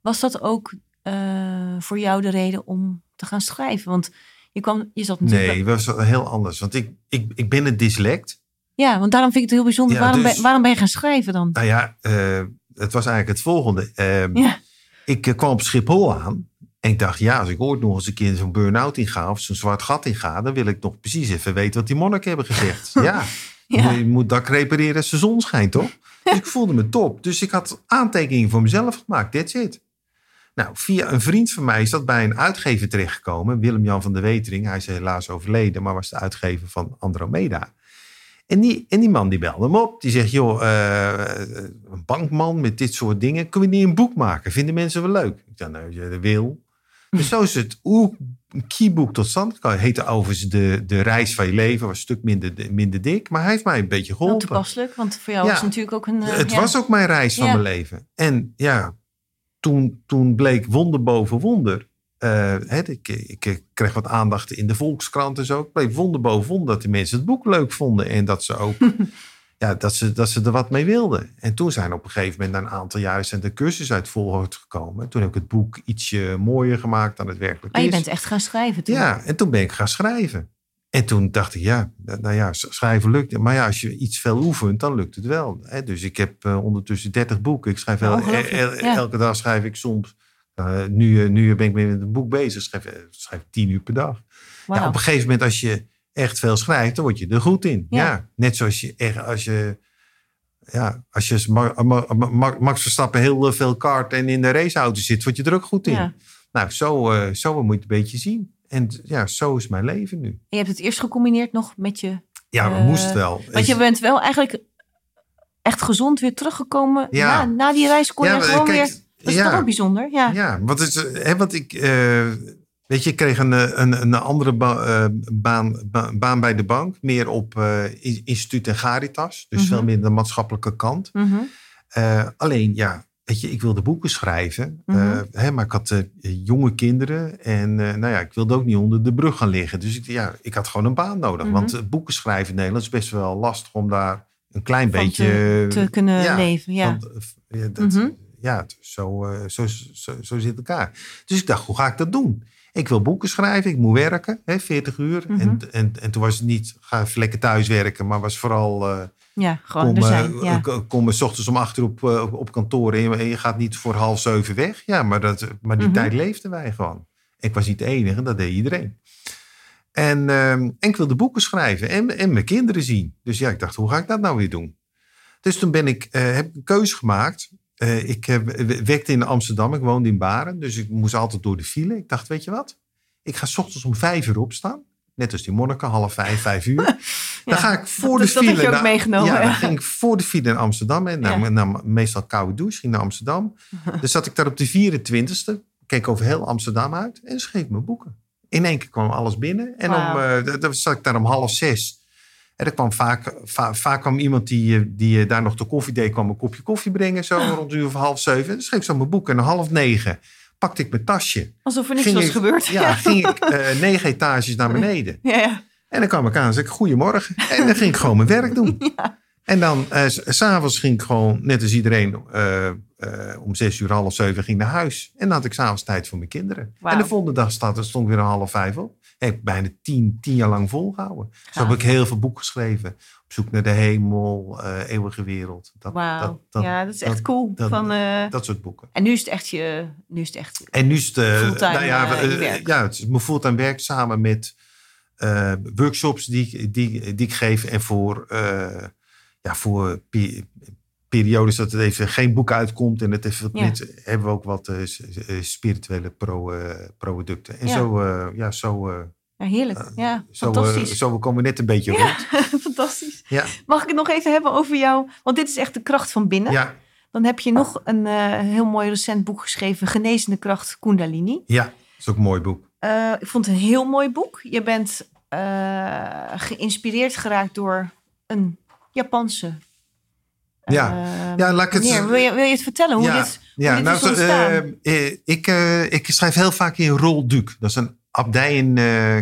Was dat ook eh, voor jou de reden om te gaan schrijven? Want je, kwam, je zat natuurlijk... Nee, was heel anders. Want ik, ik, ik ben een dyslect. Ja, want daarom vind ik het heel bijzonder. Ja, waarom, dus- ben, waarom ben je gaan schrijven dan? Nou ja, eh, het was eigenlijk het volgende. Ehm, Ja. Ik eh, kwam op Schiphol aan. En ik dacht, ja, als ik ooit nog eens een keer zo'n burn-out inga of zo'n zwart gat inga, dan wil ik nog precies even weten wat die monniken hebben gezegd. ja, Ja. je moet dak repareren als de zon schijnt, toch? Dus ik voelde me top. Dus ik had aantekeningen voor mezelf gemaakt. That's it. Nou, via een vriend van mij is dat bij een uitgever terechtgekomen. Willem-Jan van der Wetering. Hij is helaas overleden, maar was de uitgever van Andromeda. En die, en die man die belde me op. Die zegt, joh, eh, een bankman met dit soort dingen. Kun je niet een boek maken? Vinden mensen wel leuk? Ik dacht, nou, je wil. Dus zo is het oer keybook tot stand gekomen. Het heette overigens de, de reis van je leven. Was een stuk minder, minder dik. Maar hij heeft mij een beetje Heel geholpen. toepasselijk, want voor jou Ja. was het natuurlijk ook een... eh, Het ja. was ook mijn reis van Ja. mijn leven. En ja, toen, toen bleek wonder boven wonder. eh, ik, ik kreeg wat aandacht in de Volkskrant en zo. Het bleek wonder boven wonder dat die mensen het boek leuk vonden. En dat ze ook ja, dat, ze, dat ze er wat mee wilden. En toen zijn op een gegeven moment, na een aantal jaren, zijn de cursus uit Volhoort gekomen. Toen heb ik het boek ietsje mooier gemaakt dan het werkelijk Maar je is. bent echt gaan schrijven toen. Ja, en toen ben ik gaan schrijven. En toen dacht ik, ja, nou ja, schrijven lukt. Maar ja, als je iets veel oefent, dan lukt het wel. Hè? Dus ik heb eh, ondertussen 30 boeken. Ik schrijf el- el- ja. elke dag schrijf ik soms. eh, nu, eh, nu ben ik met een boek bezig. Schrijf, eh, schrijf 10 uur per dag. Ja, op een gegeven moment, als je echt veel schrijft, dan word je er goed in. Ja. Ja, net zoals je echt, als je. Ja, als je Ma- Ma- Ma- Max Verstappen heel veel kart en in de raceauto zit, word je er ook goed in. Ja. Nou, zo, eh, zo moet je het een beetje zien. En ja, zo is mijn leven nu. En je hebt het eerst gecombineerd nog met je... Ja, we Eh, moest wel. Want je bent wel eigenlijk echt gezond weer teruggekomen. Ja. Na, na die reis kon Ja, je gewoon kijk, weer... Dat is ja. toch ook bijzonder? Ja. Ja, is, eh, hè, want ik, eh, weet je, ik kreeg een, eh, een, een andere ba- baan, ba- baan bij de bank, meer op in- instituut en Garitas, dus Mhm. veel meer de maatschappelijke kant. Mhm. Alleen, ja, weet je, ik wilde boeken schrijven, eh, Mhm. hè, maar ik had eh, jonge kinderen en eh, nou ja, ik wilde ook niet onder de brug gaan liggen. Dus ik, ja, ik had gewoon een baan nodig, Mhm. want eh, boeken schrijven in Nederland is best wel lastig om daar een klein Van beetje te, te kunnen ja, leven. Ja. want, eh, ja, dat, Mhm. ja zo, eh, zo, zo, zo zit het elkaar. Dus ik dacht, hoe ga ik dat doen? Ik wil boeken schrijven, ik moet werken, hè, 40 uur. Mhm. en, en, en toen was het niet, ga even lekker thuis werken, maar was vooral, eh, ja, gewoon kom, er eh, zijn. Ja. kom s ochtends om acht uur op, eh, op, op kantoor en je, en je gaat niet voor half zeven weg. Ja, maar, dat, maar die Mhm. tijd leefden wij gewoon. Ik was niet de enige, dat deed iedereen. En, ehm, en ik wilde boeken schrijven en, en mijn kinderen zien. Dus ja, ik dacht, hoe ga ik dat nou weer doen? Dus toen ben ik, eh, heb ik een keuze gemaakt. Ik heb, werkte in Amsterdam, ik woonde in Baren. Dus ik moest altijd door de file. Ik dacht, weet je wat? Ik ga 's ochtends om vijf uur opstaan. Net als die monniken, half vijf, vijf uur. Dan ga ik voor dat- de dat file. had je ook meegenomen, Ja, ja. dan ging ik voor de file in Amsterdam. En nou, meestal koude douche, ging naar Amsterdam. Dan zat ik daar op de 24ste. Keek over heel Amsterdam uit. En schreef mijn boeken. In één keer kwam alles binnen. En om, d- dan zat ik daar om half zes. En er kwam vaak, va- vaak kwam iemand die, eh, die eh, daar nog de koffie deed, kwam een kopje koffie brengen. Zo rond uur of half zeven. En dan schreef zo mijn boek. En om half negen pakte ik mijn tasje. Alsof er niks Ging was ik- gebeurd. Ja, ging ik eh, negen etages naar beneden. ja, ja. En dan kwam ik aan en zei ik, goedemorgen. En dan ging ik gewoon mijn werk doen. En dan, eh, s- s'avonds ging ik gewoon, net als iedereen, eh, om zes uur, half zeven ging naar huis. En dan had ik s'avonds tijd voor mijn kinderen. En de volgende dag staat, stond ik weer om half vijf op. Heb ik bijna tien, tien jaar lang volgehouden. Zo heb ik heel veel boeken geschreven. Op zoek naar de hemel, eh, eeuwige wereld. Dat, Wauw. dat, dat, ja, dat is echt cool. dat- Van, eh, dat soort boeken. en nu is het echt je... Nu is het echt... En nu is het, eh, Fulltime, nou ja, werk. ja, het is mijn fulltime werk samen met workshops die, ik- die, die ik geef. En voor, ja, voor periodes dat het even geen boek uitkomt. En het heeft wat Ja. met, hebben we ook wat eh, eh, spirituele pro, eh, producten. En Ja. zo, eh, ja, zo, Ja, heerlijk. Ja, zo, fantastisch. zo komen we net een beetje rond. fantastisch. Ja, Mag ik het nog even hebben over jou? Want dit is echt de kracht van binnen. ja, Dan heb je nog een heel mooi recent boek geschreven. Genezende kracht Kundalini. ja, dat is ook een mooi boek. Ik vond het een heel mooi boek. Je bent geïnspireerd geraakt door een Japanse. Ja. eh, Ja, laat ik het- meneer. Wil je, wil je het vertellen hoe ja, dit, hoe dit is zo, ontstaan? eh, eh, ik, eh, ik schrijf heel vaak in Rolduc. Dat is een abdij in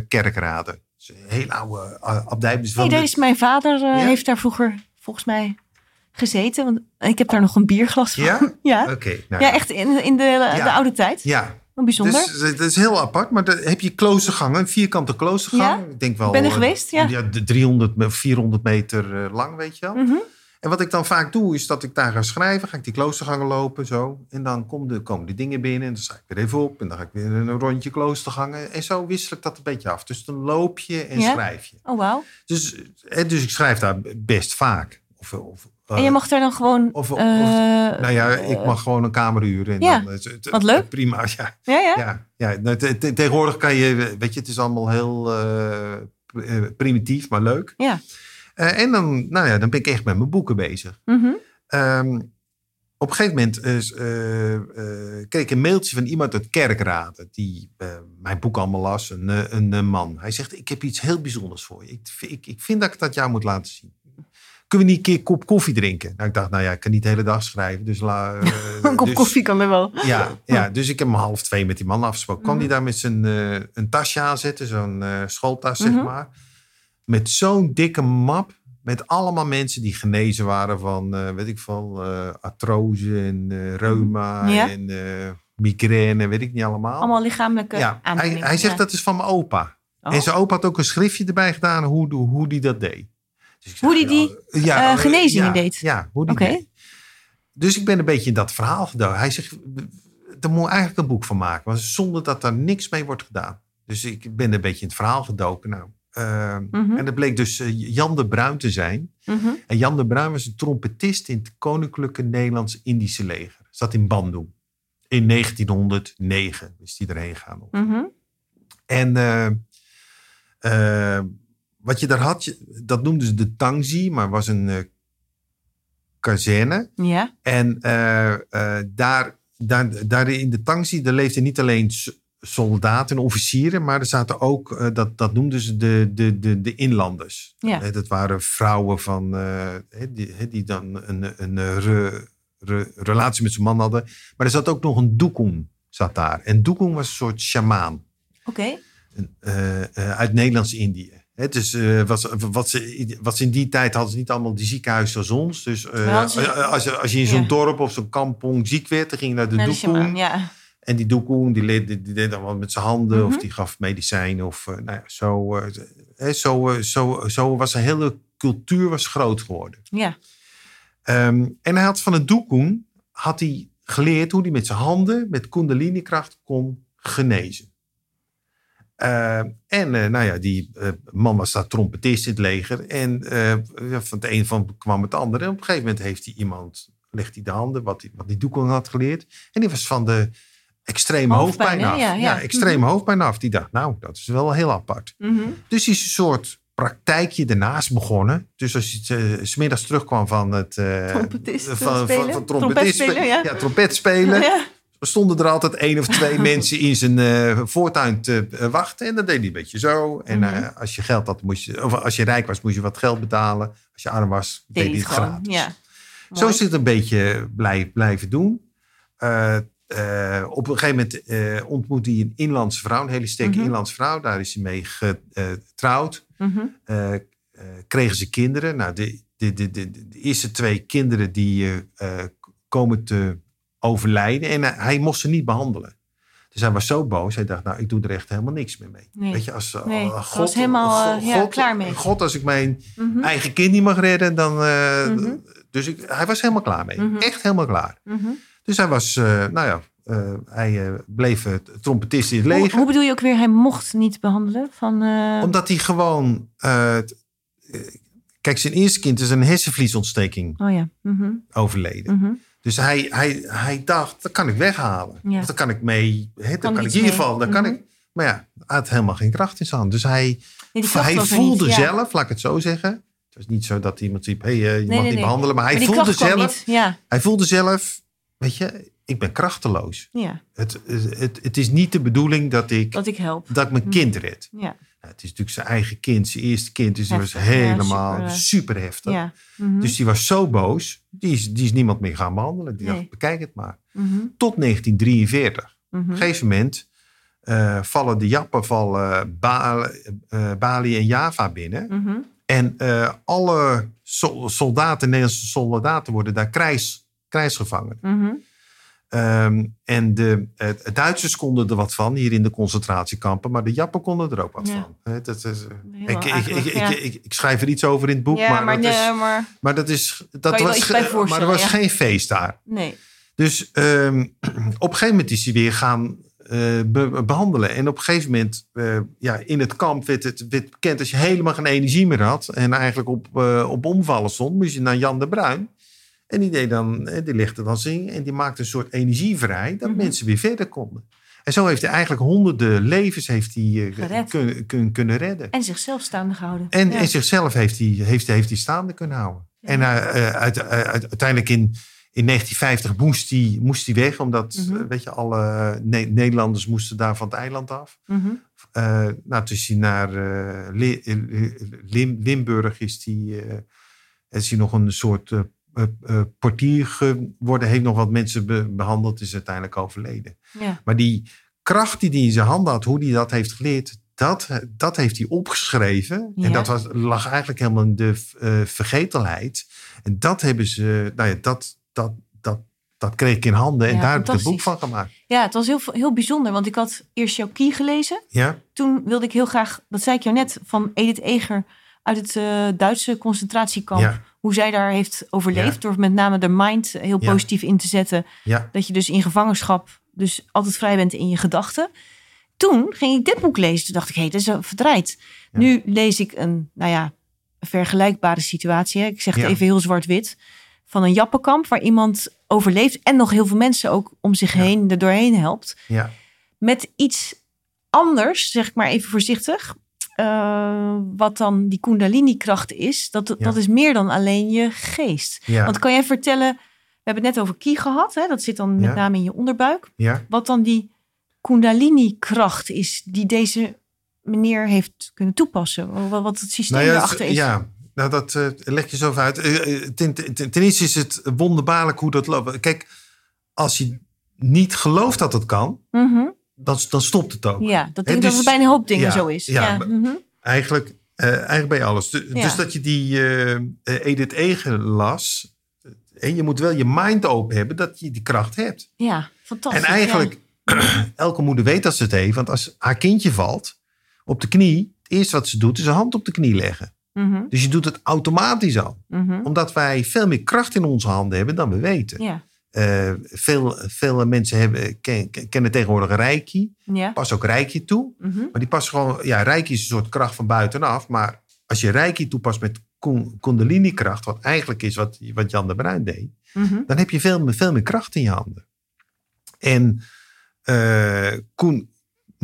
Kerkrade. Dat is een heel oude abdij. Dus Nee, de- mijn vader Ja? heeft daar vroeger volgens mij gezeten. Want ik heb daar nog een bierglas van. Ja? ja. Oké. nou Ja, echt in, in de, de oude tijd. Ja, Wat bijzonder. dus het is heel apart. Maar dan heb je kloostergangen, een vierkante kloostergang. Ja? Ik denk wel, ben er geweest, ja. de 300, me- 400 meter lang, weet je wel. Mhm. En wat ik dan vaak doe, is dat ik daar ga schrijven. Ga ik die kloostergangen lopen, zo. En dan komen de, komen de dingen binnen. En dan sta ik weer even op. En dan ga ik weer een rondje kloostergangen. En zo wissel ik dat een beetje af. Dus dan loop je en Ja? schrijf je. Oh, wauw. Dus, eh, dus ik schrijf daar best vaak. Of, of, eh, En je mag daar dan gewoon... of- of- eh, nou ja, ik mag gewoon een kamer huren. En Ja, dan, wat leuk. Prima, ja. Ja, ja. ja, ja. Nou, te- te- tegenwoordig kan je, weet je, het is allemaal heel eh, eh, primitief, maar leuk. Ja. Eh, en dan, nou ja, dan ben ik echt met mijn boeken bezig. Mhm. Ehm, op een gegeven moment eh, kreeg ik een mailtje van iemand uit Kerkrade. Die mijn boek allemaal las. Een, een, man. Hij zegt, ik heb iets heel bijzonders voor je. Ik, ik, ik vind dat ik dat jou moet laten zien. Kunnen we niet een keer een kop koffie drinken? Nou, ik dacht, nou ja, ik kan niet de hele dag schrijven. Dus, la, Een kop dus- koffie kan er wel. Ja, ja, dus ik heb om half twee met die man afgesproken. Kwam die daar met zijn een tasje aanzetten, zo'n schooltas, zeg Mhm. maar. Met zo'n dikke map. Met allemaal mensen die genezen waren van, eh, weet ik veel, eh artrose en eh, reuma Ja. en migraine, weet ik niet allemaal. Allemaal lichamelijke ja, hij, zegt dat is van mijn opa. Oh. En zijn opa had ook een schriftje erbij gedaan hoe, hoe die dat deed. Dus ik Hoe die die, ja, eh, genezingen ja, deed? Ja, hoe die deed. Dus ik ben een beetje in dat verhaal gedoken. Hij zegt, daar moet eigenlijk een boek van maken. Maar zonder dat er niks mee wordt gedaan. Dus ik ben een beetje in het verhaal gedoken. Nou, eh, Mhm. En dat bleek dus eh, Jan de Bruin te zijn. Mhm. En Jan de Bruin was een trompetist in het Koninklijke Nederlands-Indische leger. Zat in Bandung. In 1909 is hij erheen gegaan. Mhm. En eh, eh, wat je daar had, dat noemden ze de Tangzi, maar was een eh, kazerne. Ja. En eh, daar, daar, daar in de Tangzi, daar leefden niet alleen soldaten en officieren, maar er zaten ook, eh, dat, dat noemden ze de, de, de, de inlanders. Ja. Dat waren vrouwen van, eh, die, die dan een, een, eh, re- re- relatie met zijn man hadden. Maar er zat ook nog een doekoen zat daar. En doekoen was een soort sjamaan Oké. uit Nederlands-Indië. Het dus, was, wat, ze, wat ze in die tijd hadden ze niet allemaal die ziekenhuizen als ons. Dus als, je, als je in zo'n Ja. dorp of zo'n kampong ziek werd, dan ging je naar de Naar de doekoen. shaman, ja. En die doekoen, die, leed- die, die deed dan wat met zijn handen Mhm. of die gaf medicijnen. Of, eh, nou ja, zo, eh, hè, zo, eh, zo, zo was een hele cultuur was groot geworden. Ja. Ehm, en hij had van het doekoen had hij geleerd hoe hij met zijn handen, met kundalini-kracht, kon genezen. Ehm, en nou ja, die man was daar trompetist in het leger. En van het een van kwam het andere. En op een gegeven moment heeft hij iemand, legt hij de handen, wat, die- wat die doekoen had geleerd. En die was van de extreme Hoofdpijn, af. Ja, ja. extreme hoofdpijn af. Die dacht, nou, dat is wel heel apart. Mhm. Dus die is een soort praktijkje ernaast begonnen. Dus als je uh, smiddags terugkwam van het... eh, Trompetist van, van, van trompetist Trompet spelen, ja. ja, trompet spelen. Ja. Stonden er altijd één of twee mensen in zijn eh, voortuin te eh, wachten. En dat deed hij een beetje zo. En Mhm. eh, als je geld had, moest je... Of als je rijk was, moest je wat geld betalen. Als je arm was, deed, Deed hij het gewoon. gratis. Ja. Zo is het een beetje blij, blijven doen. Eh, op een gegeven moment eh, ontmoette hij een inlandse vrouw, een hele sterke Mhm. inlandse vrouw. Daar is hij mee getrouwd. Mhm. Eh, kregen ze kinderen. Nou, de, de de, de, de, eerste twee kinderen die komen te overlijden. En hij, mocht ze niet behandelen. Dus hij was zo boos. Hij dacht, nou, ik doe er echt helemaal niks meer mee. Nee. Weet je, als, Nee, oh, God, was helemaal, eh, ja, klaar mee. God, als ik mijn Mhm. eigen kind niet mag redden, dan... Mhm. Dus ik, hij was helemaal klaar mee. Echt helemaal klaar. Dus hij was, eh, nou ja, eh, hij eh, bleef trompetist in het leger. hoe bedoel je ook weer, hij mocht niet behandelen? Van, Omdat hij gewoon... kijk, zijn eerste kind is een hersenvliesontsteking Oh ja. Mhm. overleden. Mhm. Dus hij, hij, hij dacht, dat kan ik weghalen. Ja. Daar kan ik mee... Hè, daar Kan kan, ik iets in ieder mee. geval... Daar kan Mhm. ik, maar ja, hij had helemaal geen kracht in zijn hand. Dus hij, Nee, hij voelde niet, ja. zelf, laat ik het zo zeggen. Het was niet zo dat iemand riep, hey, je mag nee, niet behandelen. Maar hij Maar voelde zelf... Hij voelde zelf, weet je, ik ben krachteloos. ja, Het, het, het is niet de bedoeling dat ik, dat ik help. dat ik mijn kind red. Ja, Nou, het is natuurlijk zijn eigen kind, zijn eerste kind. Dus die was ja, helemaal super, super, eh, heftig. ja. Mhm. Dus die was zo boos, die is, die is niemand meer gaan behandelen. Die Nee. dacht, bekijk het maar. Mhm. Tot 1943. Mhm. Op een gegeven moment eh, vallen de Jappen vallen eh, Bali en Java binnen. Mhm. En alle sol- soldaten, Nederlandse soldaten worden daar krijgs, krijgsgevangen. Mhm. Ehm, en de Duitsers konden er wat van hier in de concentratiekampen, maar de Jappen konden er ook wat Ja. van. Dat is, eh, ik, ik, ik, akelig, ik, ja. ik, ik schrijf er iets over in het boek, ja, maar, maar, dat nee, is, maar maar dat is dat was, maar er was geen feest daar. nee. Dus ehm, op een gegeven moment is hij weer gaan eh, be- behandelen. En op een gegeven moment, eh, ja, in het kamp werd het werd bekend als je helemaal geen energie meer had. En eigenlijk op, op omvallen stond, moest je naar Jan de Bruin. En die, deed dan, eh, die legde dan zingen en die maakte een soort energie vrij. Dat Mhm. mensen weer verder konden. En zo heeft hij eigenlijk honderden levens heeft hij, eh, kun- kun- kunnen redden. En zichzelf staande gehouden. En, ja. en zichzelf heeft hij, heeft, heeft hij staande kunnen houden. Ja. En eh, uit, uit- uiteindelijk in, in 1950 moest hij, moest hij weg, omdat Mhm. weet je, alle Ne- Nederlanders moesten daar van het eiland af. Mhm. Nou, toen is hij naar Li- Lim- Limburg is hij, is hij nog een soort portier geworden. Heeft nog wat mensen be- behandeld, is uiteindelijk overleden. ja. Maar die kracht die hij in zijn handen had, hoe hij dat heeft geleerd, dat, dat heeft hij opgeschreven. Ja. En dat was, lag eigenlijk helemaal in de eh, vergetelheid. En dat hebben ze, nou ja, dat, dat, dat, dat kreeg ik in handen. En Ja, daar heb ik het boek van gemaakt. ja, het was heel, heel bijzonder, want ik had eerst jouw gelezen. Ja, Toen wilde ik heel graag, dat zei ik jou net, van Edith Eger uit het eh, Duitse concentratiekamp. ja, Hoe zij daar heeft overleefd Ja. door met name de mind heel Ja. positief in te zetten. ja, Dat je dus in gevangenschap dus altijd vrij bent in je gedachten. Toen ging ik dit boek lezen. Toen dacht ik, hé, hey, dat is verdraaid. Nu lees ik een, nou ja, een vergelijkbare situatie. Hè. Ik zeg het even heel zwart-wit. Van een jappenkamp waar iemand overleeft. En nog heel veel mensen ook om zich heen er doorheen helpt. ja. Met iets anders, zeg ik maar even voorzichtig. Eh, wat dan die kundalini-kracht is. Dat, Ja. dat is meer dan alleen je geest. ja, Want kan jij vertellen, we hebben het net over ki gehad, hè? dat zit dan met Ja. name in je onderbuik. Wat dan die kundalini-kracht is die deze meneer heeft kunnen toepassen. Wat, wat het systeem Nou ja, daarachter is. ja, nou dat eh, leg je zo even uit. Eh, ten, ten, ten eerste is het wonderbaarlijk hoe dat loopt. Kijk, als je niet gelooft dat het kan, Mhm. Dan, dan stopt het ook. ja dat denk ik dat dus- het bij een hoop dingen ja, zo is. ja, mhm. Eigenlijk, eh, eigenlijk bij alles. Ja. Dus dat je die eh, Edith Eger las. En je moet wel je mind open hebben dat je die kracht hebt. ja fantastisch. en eigenlijk, elke moeder weet dat ze het heeft. Want als haar kindje valt op de knie. Het eerste wat ze doet is een hand op de knie leggen. Mhm, Dus je doet het automatisch al. mhm. Omdat wij veel meer kracht in onze handen hebben dan we weten. Ja, Eh, veel, veel mensen hebben, ken- kennen tegenwoordig Reiki. ja. Pas ook Reiki toe. mhm. Maar die past gewoon, ja, Reiki is een soort kracht van buitenaf. Maar als je Reiki toepast met kun- Kundalini-kracht, wat eigenlijk is wat, wat Jan de Bruin deed, mhm. dan heb je veel, meer- veel meer kracht in je handen. En kun-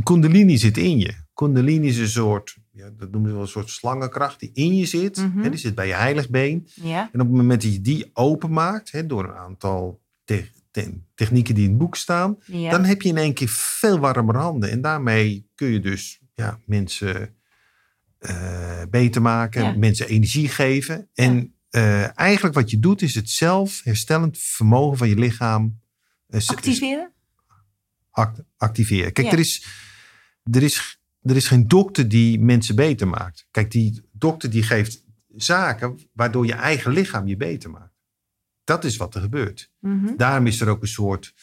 Kundalini zit in je. Kundalini is een soort, ja, dat noemen we wel een soort slangenkracht die in je zit. Mhm. Hè, die zit bij je heiligbeen. ja. En op het moment dat je die openmaakt, hè, door een aantal te- te- technieken die in het boek staan, ja. dan heb je in één keer veel warmer handen. En daarmee kun je dus ja, mensen eh, beter maken, Ja. mensen energie geven. En eh, eigenlijk wat je doet, is het zelfherstellend vermogen van je lichaam eh, Activeren? act- activeren. Kijk, er, is, er, is, er is geen dokter die mensen beter maakt. Kijk, die dokter die geeft zaken waardoor je eigen lichaam je beter maakt. Dat is wat er gebeurt. Mhm. Daarom is er ook een soort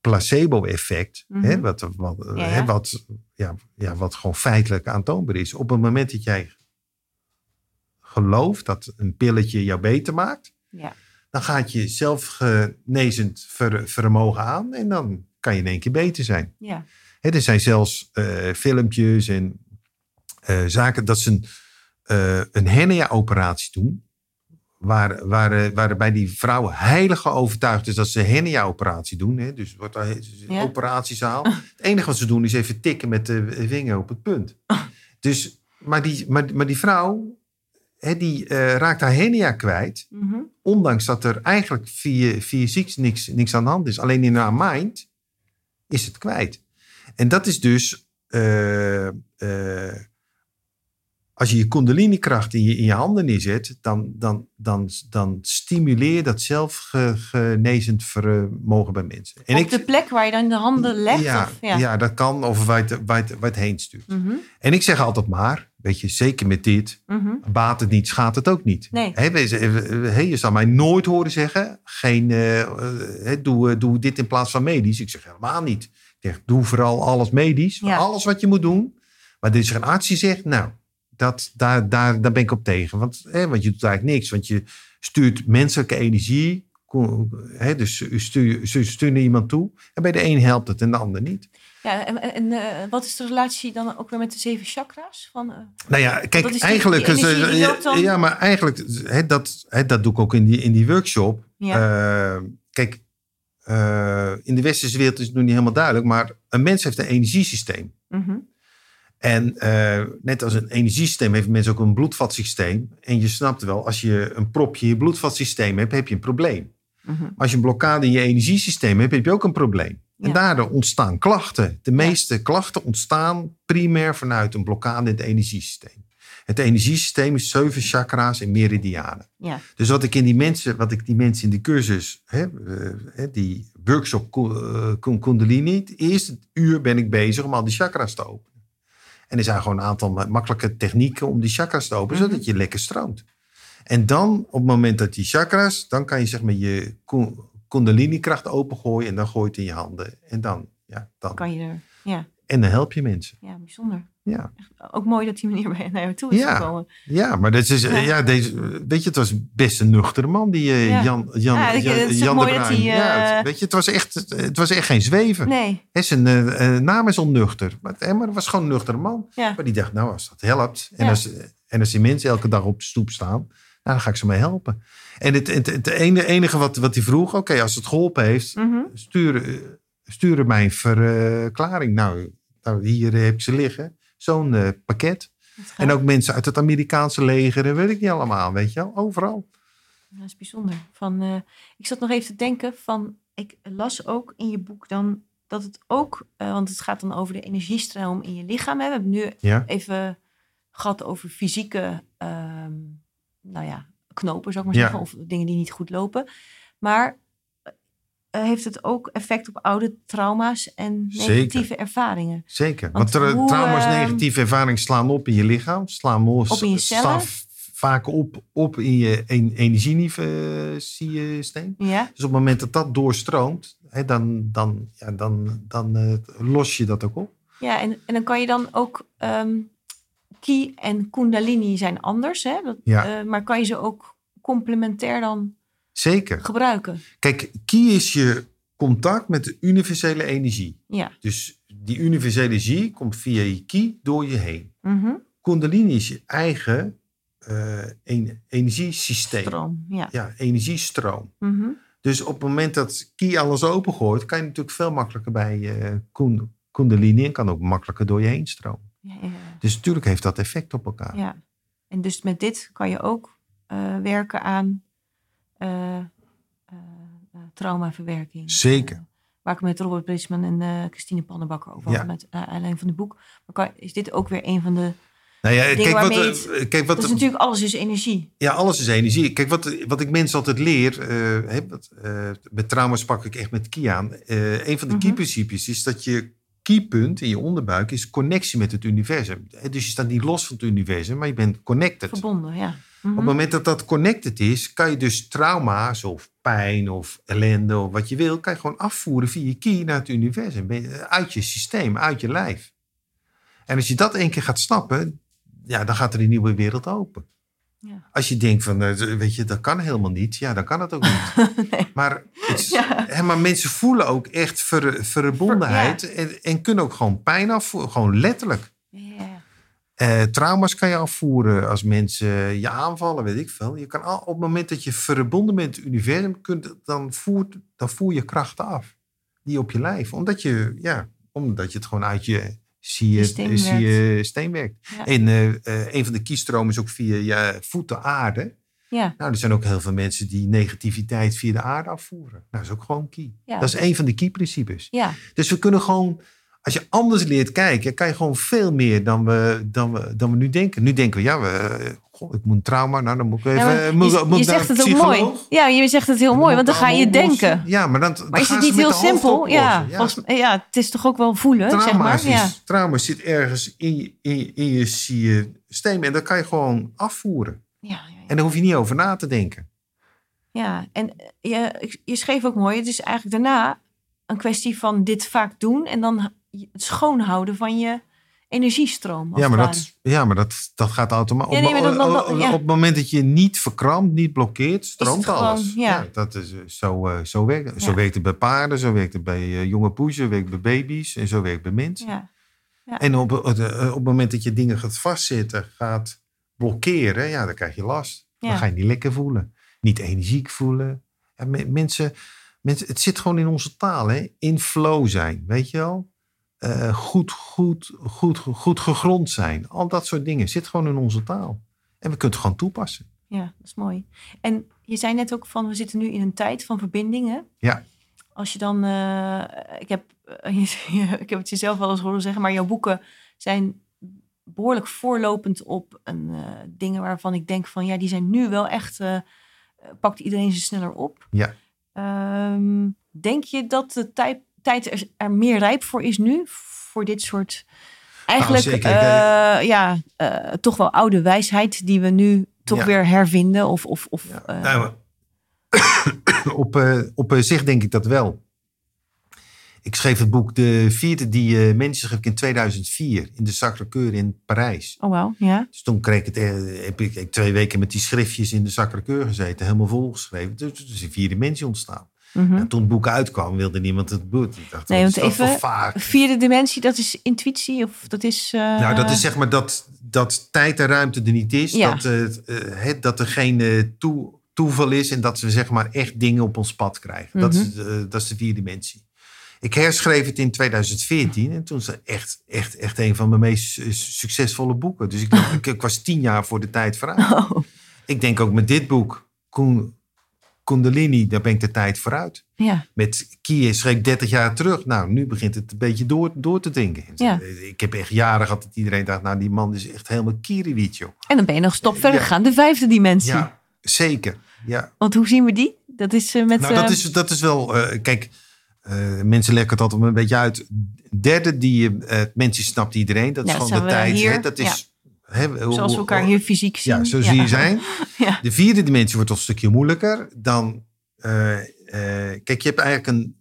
placebo-effect. Mhm. wat, wat, Ja, hè, ja. wat, ja, ja, wat gewoon feitelijk aantoonbaar is. Op het moment dat jij gelooft dat een pilletje jou beter maakt, Ja. dan gaat je zelfgenezend ver, vermogen aan en dan kan je in één keer beter zijn. Ja. Hè, er zijn zelfs eh, filmpjes en eh, zaken dat ze een, eh, een hernia-operatie doen. Waar, waar, eh, waarbij die vrouwen heilig overtuigd is dat ze hernia-operatie doen. Hè? Dus wordt daar een Ja. operatiezaal. Het enige wat ze doen is even tikken met de vinger op het punt. Dus, maar, die, maar, maar die vrouw, hè, die eh, raakt haar hernia kwijt. Mhm. Ondanks dat er eigenlijk via, fysiek niks, niks aan de hand is. Alleen in haar mind is het kwijt. En dat is dus... eh, eh, als je je kundalini-kracht in je, in je handen neerzet, dan, dan, dan, dan stimuleer je dat zelfgenezend vermogen bij mensen. En Op de plek waar je dan de handen legt? ja, of, ja. dat kan, of waar het, waar het, waar je het heen stuurt. Mhm. En ik zeg altijd maar, weet je, zeker met dit, Mhm. baat het niet, schaadt het ook niet. Nee. Hè, we- hè, je zal mij nooit horen zeggen, geen, eh, eh, doe, eh, doe dit in plaats van medisch. Ik zeg helemaal niet. Ik zeg, doe vooral alles medisch, Ja. alles wat je moet doen. Maar er is een arts die zegt, nou, dat, daar, daar, daar ben ik op tegen. Want, hè, want je doet eigenlijk niks, want je stuurt menselijke energie. Hè, dus je stuur, je stuurt naar iemand toe. En bij de een helpt het en de ander niet. Ja, en, en eh, wat is de relatie dan ook weer met de zeven chakra's? Van, eh, Nou ja, kijk, is eigenlijk. die dan- Ja, maar eigenlijk, hè, dat, hè, dat doe ik ook in die, in die workshop. ja. Eh, kijk, in de westerse wereld is het nog niet helemaal duidelijk, maar een mens heeft een energiesysteem. Mhm. En eh, net als een energiesysteem heeft een mens ook een bloedvatsysteem. En je snapt wel, als je een propje in je bloedvatsysteem hebt, heb je een probleem. Mhm. Als je een blokkade in je energiesysteem hebt, heb je ook een probleem. En Ja. daardoor ontstaan klachten. De meeste klachten ontstaan primair vanuit een blokkade in het energiesysteem. Het energiesysteem is zeven chakra's en meridianen. ja. Dus wat ik in die mensen, wat ik die mensen in de cursus, hè, eh, die workshop eh, Kun- Kundalini, het eerste uur ben ik bezig om al die chakras te openen. En er zijn gewoon een aantal ma- makkelijke technieken om die chakras te openen, Mhm. zodat je lekker stroomt. En dan, op het moment dat die chakras, dan kan je zeg maar je Ku- Kundalini-kracht opengooien en dan gooi je het in je handen. En dan, ja, dan. Kan je er. Ja, En dan help je mensen. ja bijzonder. Ja, Ook mooi dat die meneer bij naar jou toe is Ja. gekomen. ja maar dat is, Ja. ja. deze, weet je, het was best een nuchtere man, die eh, Ja. Jan, Jan, Ja, Jan, de mooi dat Bruin. hij, ja, eh, het- weet je, het was echt, het was echt geen zweven. Nee, Hè, zijn eh, eh, naam is onnuchter. Maar, maar het was gewoon een nuchtere man. ja. Maar die dacht, nou, als dat helpt. En, als, en als die mensen elke dag op de stoep staan, nou, dan ga ik ze mee helpen. En het, het, enige wat, wat hij vroeg, oké, als het geholpen heeft, Mhm. stuur, stuur mij een verklaring. Nou, nou, hier heb ik ze liggen. Zo'n eh, pakket. En ook mensen uit het Amerikaanse leger, en weet ik niet allemaal, weet je wel, overal. Dat is bijzonder. Van, eh, ik zat nog even te denken van, ik las ook in je boek dan dat het ook, eh, want het gaat dan over de energiestroom in je lichaam. Hè. We hebben nu Ja, even gehad over fysieke, ehm, nou ja, knopen zou ik maar Ja. zeggen, of dingen die niet goed lopen. Maar heeft het ook effect op oude trauma's en Zeker. negatieve ervaringen? zeker. Want Want, hoe, trauma's, eh, negatieve ervaringen slaan op in je lichaam. Slaan los, Op in je cellen? vaak op, op in je en- energiesysteem. Ja, Dus op het moment dat dat doorstroomt, hè, dan, dan, ja, dan, dan eh, los je dat ook op. ja en, en dan kan je dan ook, ehm, ki en kundalini zijn anders, hè? Dat, Ja. eh, maar kan je ze ook complementair dan Zeker. gebruiken? Kijk, ki is je contact met de universele energie. Ja. Dus die universele energie komt via je ki door je heen. Mhm. Kundalini is je eigen eh, en- energiesysteem. Stroom, ja. Ja, energiestroom. Mhm. Dus op het moment dat ki alles opengooit, kan je natuurlijk veel makkelijker bij kun- kundalini en kan ook makkelijker door je heen stromen. Ja, ja. Dus natuurlijk heeft dat effect op elkaar. Ja, en dus met dit kan je ook eh, werken aan traumaverwerking. Zeker. Eh, waar ik met Robert Brisman en eh, Christine Pannenbakker over Ja. had, met uh, aanleiding van het boek. Maar kan, is dit ook weer een van de... Nou ja, kijk, wat, eh, kijk wat, dat is natuurlijk alles is energie. ja, alles is energie. Kijk, wat, wat ik mensen altijd leer, eh, wat, eh, met trauma's pak ik echt met ki aan. Eh, een van de Mhm. ki-principes is dat je keypunt in je onderbuik is connectie met het universum. Dus je staat niet los van het universum, maar je bent connected. Verbonden, ja. Op het moment dat dat connected is, kan je dus trauma's of pijn of ellende of wat je wil, kan je gewoon afvoeren via je key naar het universum. Uit je systeem, uit je lijf. En als je dat één keer gaat snappen, ja, dan gaat er een nieuwe wereld open. Ja. Als je denkt van, eh, weet je, dat kan helemaal niet. Ja, dan kan het ook niet. Maar, het is- Ja. hè, maar mensen voelen ook echt ver, verbondenheid en, en kunnen ook gewoon pijn afvoeren. Gewoon letterlijk. Eh, trauma's kan je afvoeren als mensen je aanvallen, weet ik veel. Je kan al, op het moment dat je verbonden bent met het universum, kunt, dan, voert, dan voer je krachten af. Die op je lijf. Omdat je, ja, omdat je het gewoon uit je Systeem steen werkt. Ja. En eh, eh, een van de kiestromen is ook via je voeten aarde. Ja. Nou, er zijn ook heel veel mensen die negativiteit via de aarde afvoeren. Nou, dat is ook gewoon key. Ja. Dat is een van de key-principes. ja. Dus we kunnen gewoon, als je anders leert kijken, kan je gewoon veel meer dan we, dan we, dan we nu denken. Nu denken we, ja, we, eh, goh, ik moet een trauma, nou dan moet ik even. Ja, moet, je moet je naar zegt het ook mooi. Ja, je zegt het heel mooi, moet want dan ga je oplossen. denken. Ja, maar, dan, dan Maar is het niet heel simpel? Ja. Volgens, ja, het is toch ook wel voelen, zeg Trauma, maar. is, Ja. trauma zit ergens in, je- in, je- in je systeem en dat kan je gewoon afvoeren. Ja, ja, ja. En daar hoef je niet over na te denken. Ja, en eh, je, je schreef ook mooi, het is eigenlijk daarna een kwestie van dit vaak doen en dan het schoonhouden van je energiestroom. Ja, maar, dat, ja, maar dat, dat gaat automatisch. Ja, nee, op, op- ja. op het moment dat je niet verkrampt, niet blokkeert, stroomt gewoon, alles. ja. dat is, eh, zo, eh, zo, werkt, zo werkt het bij paarden, zo werkt het bij eh, jonge poezen, zo werkt het bij baby's en zo werkt het bij mensen. Ja, En op, op, op het moment dat je dingen gaat vastzitten, gaat blokkeren, ja, dan krijg je last. Dan ga je niet lekker voelen. Niet energiek voelen. Mensen, mensen, het zit gewoon in onze taal, hè? in flow zijn, weet je wel? Eh, goed, goed, goed, goed gegrond zijn. Al dat soort dingen zit gewoon in onze taal. En we kunnen het gewoon toepassen. ja, dat is mooi. En je zei net ook van, we zitten nu in een tijd van verbindingen. Ja. Als je dan, eh, ik, heb, ik heb het jezelf wel eens horen zeggen, maar jouw boeken zijn behoorlijk voorlopend op een, eh, dingen waarvan ik denk van, ja, die zijn nu wel echt, pakt iedereen ze sneller op. Ja. Ehm, denk je dat de tijd, tijd er, er meer rijp voor is nu? Voor dit soort, eigenlijk, eh, ja, eh, toch wel oude wijsheid die we nu toch Ja. weer hervinden? Of, of, of, Ja. eh, Nou, op, eh, op zich denk ik dat wel. Ik schreef het boek De Vierde die eh, mensen schreef ik in 2004 in de Sacré-Cœur in Parijs. oh wel, ja. Dus toen kreeg ik het, heb ik, twee weken met die schriftjes in de Sacré-Cœur gezeten, helemaal volgeschreven. Dus er is een vierde dimensie ontstaan. Mhm. En toen het boek uitkwam, wilde niemand het boek. Ik dacht, Nee, wat want dat even- vaak? Vierde dimensie, dat is intuïtie of dat is... eh, Nou, dat is zeg maar dat, dat tijd en ruimte er niet is. Ja. Dat, eh, eh, het, dat er geen toe, toeval is. En dat we zeg maar echt dingen op ons pad krijgen. dat, Mhm. is, dat is de vierde dimensie. Ik herschreef het in 2014. En toen is het echt, echt, echt een van mijn meest su- succesvolle boeken. Dus ik, dacht, ik, ik was tien jaar voor de tijd vooruit. Oh, Ik denk ook met dit boek, Koen- Kundalini, daar ben ik de tijd vooruit. ja, Met Kie schreef ik 30 jaar terug. Nou, nu begint het een beetje door, door te drinken. Ja. Ik heb echt jaren gehad dat iedereen dacht, nou die man is echt helemaal kiriwiet, joh. en dan ben je nog een stap verder Ja. gegaan, de vijfde dimensie. Ja, zeker. Ja. Want hoe zien we die? Dat is eh, met... Nou, dat eh, is, dat is wel, eh, kijk, eh, mensen leggen het altijd een beetje uit. Derde, die eh mensen snapt iedereen. Dat is dat gewoon de tijd. Hè? Dat is, zoals we elkaar hier fysiek zien. Ja, zo zie je zijn. Ja. De vierde dimensie wordt toch een stukje moeilijker. Dan, eh, eh, kijk, je hebt eigenlijk een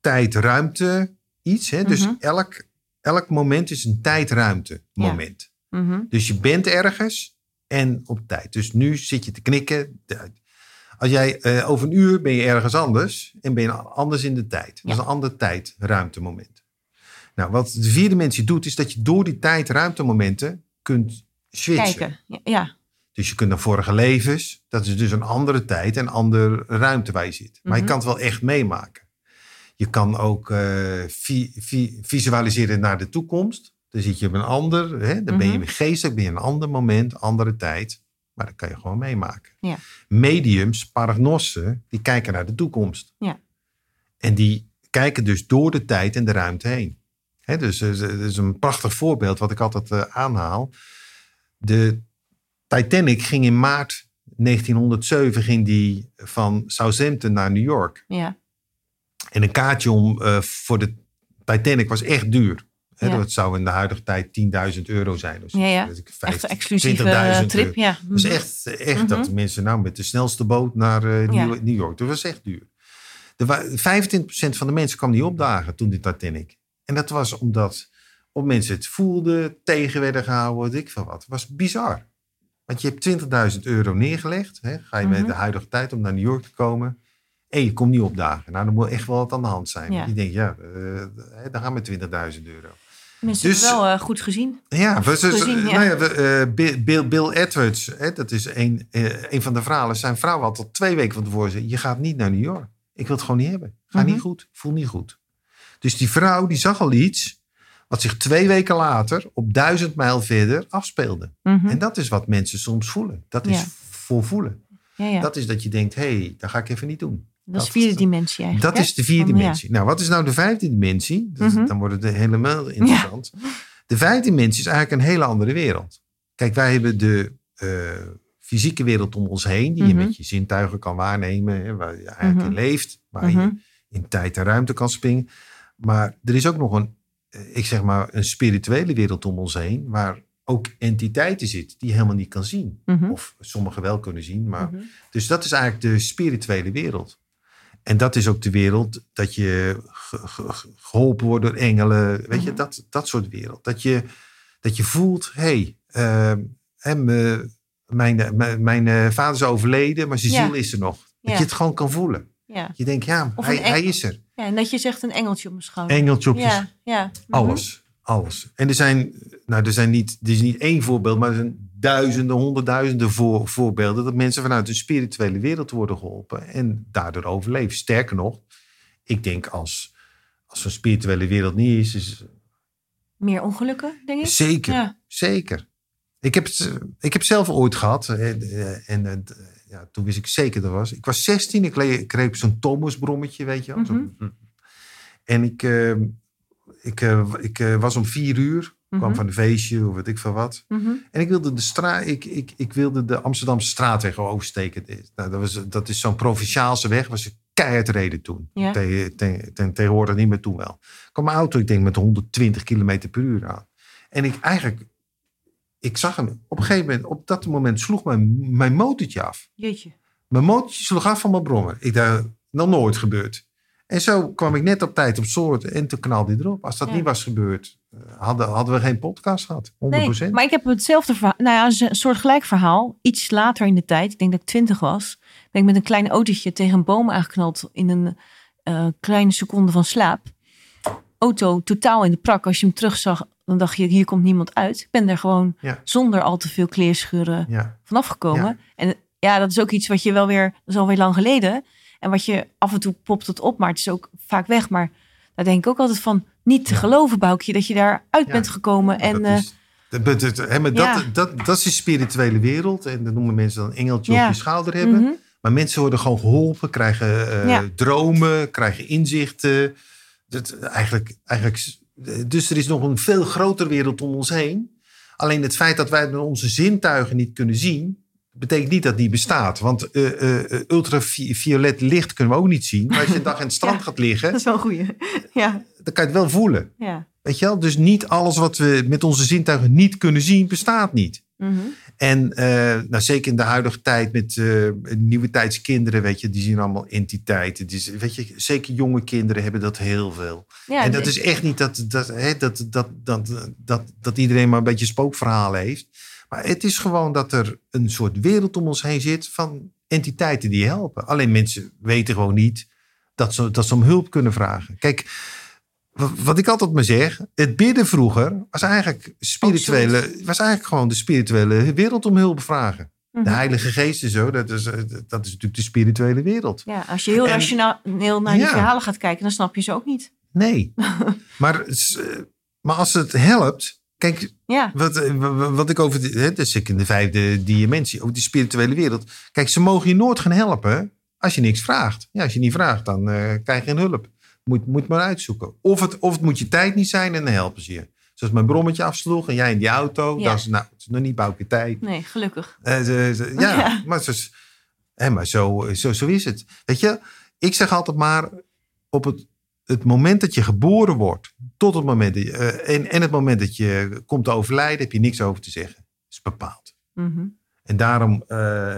tijd-ruimte iets. Hè? Dus Mhm. elk, elk moment is een tijd-ruimte moment. Mhm. Dus je bent ergens en op tijd. Dus nu zit je te knikken. Als jij eh, over een uur ben je ergens anders en ben je anders in de tijd. Dat is een ander tijd-ruimtemoment. Nou, wat de vierde dimensie doet, is dat je door die tijd-ruimtemomenten kunt switchen. Kijken. Ja. Dus je kunt naar vorige levens. Dat is dus een andere tijd en andere ruimte waar je zit. Maar Mhm. je kan het wel echt meemaken. Je kan ook eh, vi- vi- visualiseren naar de toekomst. Dan zit je op een ander, hè? dan ben je Mhm. geestelijk, ben je een ander moment, andere tijd. Maar dat kan je gewoon meemaken. Ja. Mediums, paragnossen, die kijken naar de toekomst. Ja. En die kijken dus door de tijd en de ruimte heen. Dus eh, dat is een prachtig voorbeeld wat ik altijd eh, aanhaal. De Titanic ging in maart 1907 ging die van Southampton naar New York. ja. En een kaartje om eh, voor de Titanic was echt duur. Ja. Dat zou in de huidige tijd 10.000 euro zijn. Dus Ja, ja. Echt 15, een exclusieve 20.000 trip. euro. Ja. Dat is Mhm. echt, echt Mhm. dat mensen nou met de snelste boot naar eh. New, New York. Dat was echt duur. Wa- 25% van de mensen kwam niet opdagen toen de Titanic. En dat was omdat of mensen het voelden, tegen werden gehouden, weet ik veel wat. Het was bizar. Want je hebt 20.000 euro neergelegd. Hè? Ga je Mhm. met de huidige tijd om naar New York te komen. En je komt niet opdagen. Nou, dan moet echt wel wat aan de hand zijn. Ja. Je denkt, ja, eh, dan gaan we 20.000 euro. Mensen Dus- hebben wel eh, goed gezien. Ja, we- ze- gezien, ja. Nou ja, we, eh, Bill, Bill, Edwards, hè, dat is een, een van de verhalen. Zijn vrouw had al twee weken van tevoren gezegd, je gaat niet naar New York. Ik wil het gewoon niet hebben. Ga Mhm. niet goed, voel niet goed. Dus die vrouw die zag al iets wat zich twee weken later op duizend mijl verder afspeelde. Mhm. En dat is wat mensen soms voelen. Dat is Ja. voor voelen. ja, ja. Dat, Dat is dat je denkt, hé, hey, dat ga ik even niet doen. is dat- vierde dimensie eigenlijk. Dat hè? is de vierde Van, dimensie. Nou, wat is nou de vijfde dimensie? Dat- Mhm. Dan wordt het helemaal interessant. De vijfde dimensie is eigenlijk een hele andere wereld. Kijk, wij hebben de eh, fysieke wereld om ons heen, die Mhm. je met je zintuigen kan waarnemen, waar je eigenlijk Mhm. in leeft, waar Mhm. je in tijd en ruimte kan springen. Maar er is ook nog een, eh, ik zeg maar, een spirituele wereld om ons heen, waar ook entiteiten zitten die je helemaal niet kan zien. Mhm. Of sommigen wel kunnen zien, maar Mhm. dus dat is eigenlijk de spirituele wereld. En dat is ook de wereld dat je ge- ge- ge- geholpen wordt door engelen. Weet je, Mhm. dat, dat soort wereld. Dat je, dat je voelt, hé, hey, mijn, mijn, mijn eh, vader is overleden, maar zijn Ja. ziel is er nog. Dat Ja. je het gewoon kan voelen. Ja. Je denkt, ja, hij, hij is er. Ja, en dat je zegt een engeltje op mijn schouder. Engeltje op je Ja, ja. Mhm. alles. Alles. En er zijn, nou, er zijn niet, er is niet één voorbeeld, maar er zijn duizenden, honderdduizenden voor, voorbeelden dat mensen vanuit de spirituele wereld worden geholpen en daardoor overleven. Sterker nog, ik denk als, als zo'n spirituele wereld niet is, is Meer ongelukken, denk ik. zeker, Ja. zeker. Ik heb, het, ik heb zelf ooit gehad, eh, eh, en eh, ja, toen wist ik zeker dat was. Ik was 16, ik op zo'n Thomasbrommetje, weet je wel. Zo'n- En ik, eh, ik, eh, ik eh, was om vier uur, kwam Mhm. van een feestje of weet ik veel wat. Mhm. En ik wilde de, straat, ik, ik, ik wilde de Amsterdamse straatweg oversteken. Nou, dat, was, dat is zo'n provinciaalse weg, was ik keihard reden toen. Ja. Te- te- te- tegenwoordig niet meer toen wel. Ik kwam mijn auto, ik denk met 120 km per uur aan. En ik eigenlijk, ik zag hem, op een gegeven moment, op dat moment sloeg mijn, mijn motortje af. Jeetje. Mijn motortje sloeg af van mijn brommer. Ik dacht, nog nooit gebeurd. En zo kwam ik net op tijd op soort en toen knalde hij erop. Als dat Ja. niet was gebeurd, eh, hadden, hadden we geen podcast gehad. 100%. Nee, maar ik heb hetzelfde verhaal. Nou ja, een soort gelijk verhaal. Iets later in de tijd, ik denk dat ik twintig was, ben ik met een klein autootje tegen een boom aangeknald in een eh, kleine seconde van slaap. Auto totaal in de prak. Als je hem terugzag, dan dacht je, hier komt niemand uit. Ik ben er gewoon Ja. zonder al te veel kleerscheuren Ja. vanaf gekomen. En ja, dat is ook iets wat je wel weer, dat is alweer lang geleden. En wat je af en toe popt het op, maar het is ook vaak weg. Maar daar denk ik ook altijd van, niet te geloven, Boukje, dat je daar uit bent gekomen. En dat, eh, is, dat, dat, dat- hè, maar Ja. dat, dat, dat is de spirituele wereld. En dat noemen mensen dan engeltje op je schouder hebben. mhm. Maar mensen worden gewoon geholpen, krijgen eh, dromen, krijgen inzichten. Dat, eigenlijk, eigenlijk, dus er is nog een veel grotere wereld om ons heen. Alleen het feit dat wij onze zintuigen niet kunnen zien, betekent niet dat het niet bestaat. Want eh, eh, eh, ultraviolet licht kunnen we ook niet zien. Maar als je een dag in het strand Ja. gaat liggen, Dat is wel een goeie. Ja, dan kan je het wel voelen. ja. Weet je wel? Dus niet alles wat we met onze zintuigen niet kunnen zien, bestaat niet. Mhm. En eh, nou, zeker in de huidige tijd met eh, nieuwe tijdskinderen, weet je, die zien allemaal entiteiten. Dus, weet je, zeker jonge kinderen hebben dat heel veel. ja en dat is echt niet dat, dat, hè, dat, dat, dat, dat, dat iedereen maar een beetje spookverhalen heeft. Maar het is gewoon dat er een soort wereld om ons heen zit van entiteiten die helpen. Alleen mensen weten gewoon niet dat ze, dat ze om hulp kunnen vragen. Kijk, wat ik altijd maar zeg, het bidden vroeger was eigenlijk spirituele, was eigenlijk gewoon de spirituele wereld om hulp vragen. Mhm. De Heilige Geest en zo, dat is, eh, dat is natuurlijk de spirituele wereld. Ja, als je heel En- rationeel naar die Ja. verhalen gaat kijken, dan snap je ze ook niet. Nee. maar, eh, maar als het helpt. Kijk, Ja, wat, eh, wa- wa- wat ik over. de- Hè, dus ik in de vijfde dimensie, over die spirituele wereld. Kijk, ze mogen je nooit gaan helpen als je niks vraagt. Ja, als je niet vraagt, dan krijg je geen hulp. Moet, moet maar uitzoeken. Of het, of het moet je tijd niet zijn en dan helpen ze je. Zoals mijn brommetje afsloeg en jij in die auto. Ja. Dan is nou, het is nog niet bouwke tijd. nee, gelukkig. Eh, ze- ze- ja, Ja. maar, zo, is- hè, maar zo, zo, zo is het. Weet je, ik zeg altijd maar op het het moment dat je geboren wordt, tot het moment dat je, eh, en, en het moment dat je komt te overlijden, heb je niks over te zeggen. Dat is bepaald. Mhm. En daarom eh,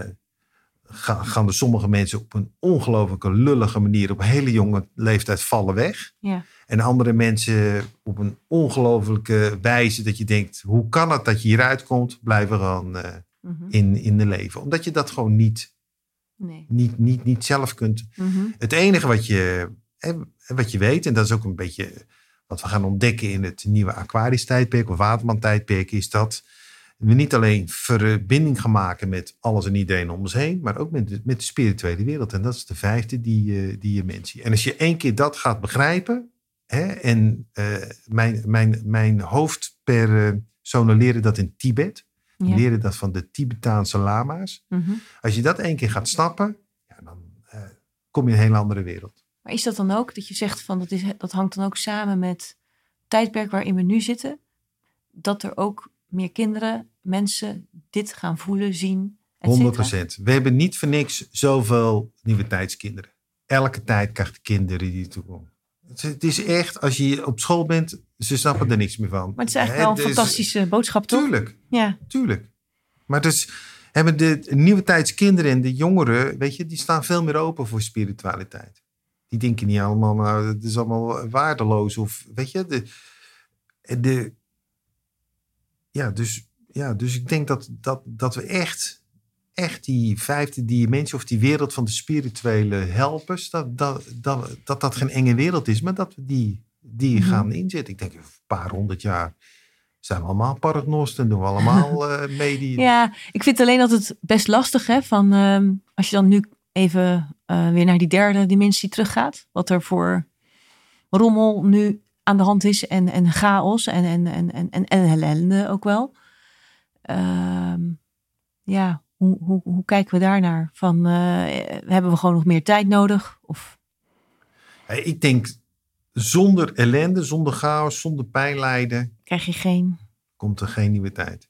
ga- gaan er sommige mensen op een ongelooflijke lullige manier op hele jonge leeftijd vallen weg. Ja. En andere mensen op een ongelooflijke wijze dat je denkt, hoe kan het dat je hieruit komt, blijven gewoon eh, Mhm. in, in de leven. Omdat je dat gewoon niet, Nee. niet, niet, niet zelf kunt. Mhm. Het enige wat je, hè, wat je weet, en dat is ook een beetje wat we gaan ontdekken in het nieuwe Aquarius-tijdperk of Waterman-tijdperk, is dat we niet alleen verbinding gaan maken met alles en iedereen om ons heen, maar ook met de, met de spirituele wereld. En dat is de vijfde die, eh, die je mensie. En als je één keer dat gaat begrijpen, hè, en eh, mijn, mijn, mijn hoofdpersonen leren dat in Tibet, Ja. leren dat van de Tibetaanse lama's. Mhm. Als je dat één keer gaat snappen, ja, dan eh, kom je in een hele andere wereld. Maar is dat dan ook dat je zegt van dat, is, dat hangt dan ook samen met het tijdperk waarin we nu zitten? Dat er ook meer kinderen, mensen dit gaan voelen, zien, et 100 cetera? We hebben niet voor niks zoveel nieuwe tijdskinderen. Elke tijd krijgt de kinderen die toekomen. Het is- Het is echt, als je op school bent, ze snappen er niks meer van. Maar het is eigenlijk wel een is- fantastische boodschap, toch? Tuurlijk, Ja. tuurlijk. Maar dus hebben de nieuwe tijdskinderen en de jongeren, weet je, die staan veel meer open voor spiritualiteit. Die denken niet allemaal, nou, het is allemaal waardeloos of, weet je, de, de ja, dus, ja, dus ik denk dat, dat, dat we echt, echt die vijfde dimensie of die wereld van de spirituele helpers, dat dat, dat, dat, dat geen enge wereld is, maar dat we die, die Mhm. gaan inzetten. Ik denk een paar honderd jaar zijn we allemaal paragnosten, doen we allemaal eh medie. ja, ik vind alleen altijd best lastig, hè, van ehm, als je dan nu even eh, weer naar die derde dimensie teruggaat, wat er voor rommel nu aan de hand is en, en chaos en, en, en, en, en, en ellende ook wel. Ehm, ja, hoe, hoe, hoe kijken we daarnaar? Van, eh, hebben we gewoon nog meer tijd nodig? Of, Ik denk, zonder ellende, zonder chaos, zonder pijn lijden, krijg je geen... komt er geen nieuwe tijd.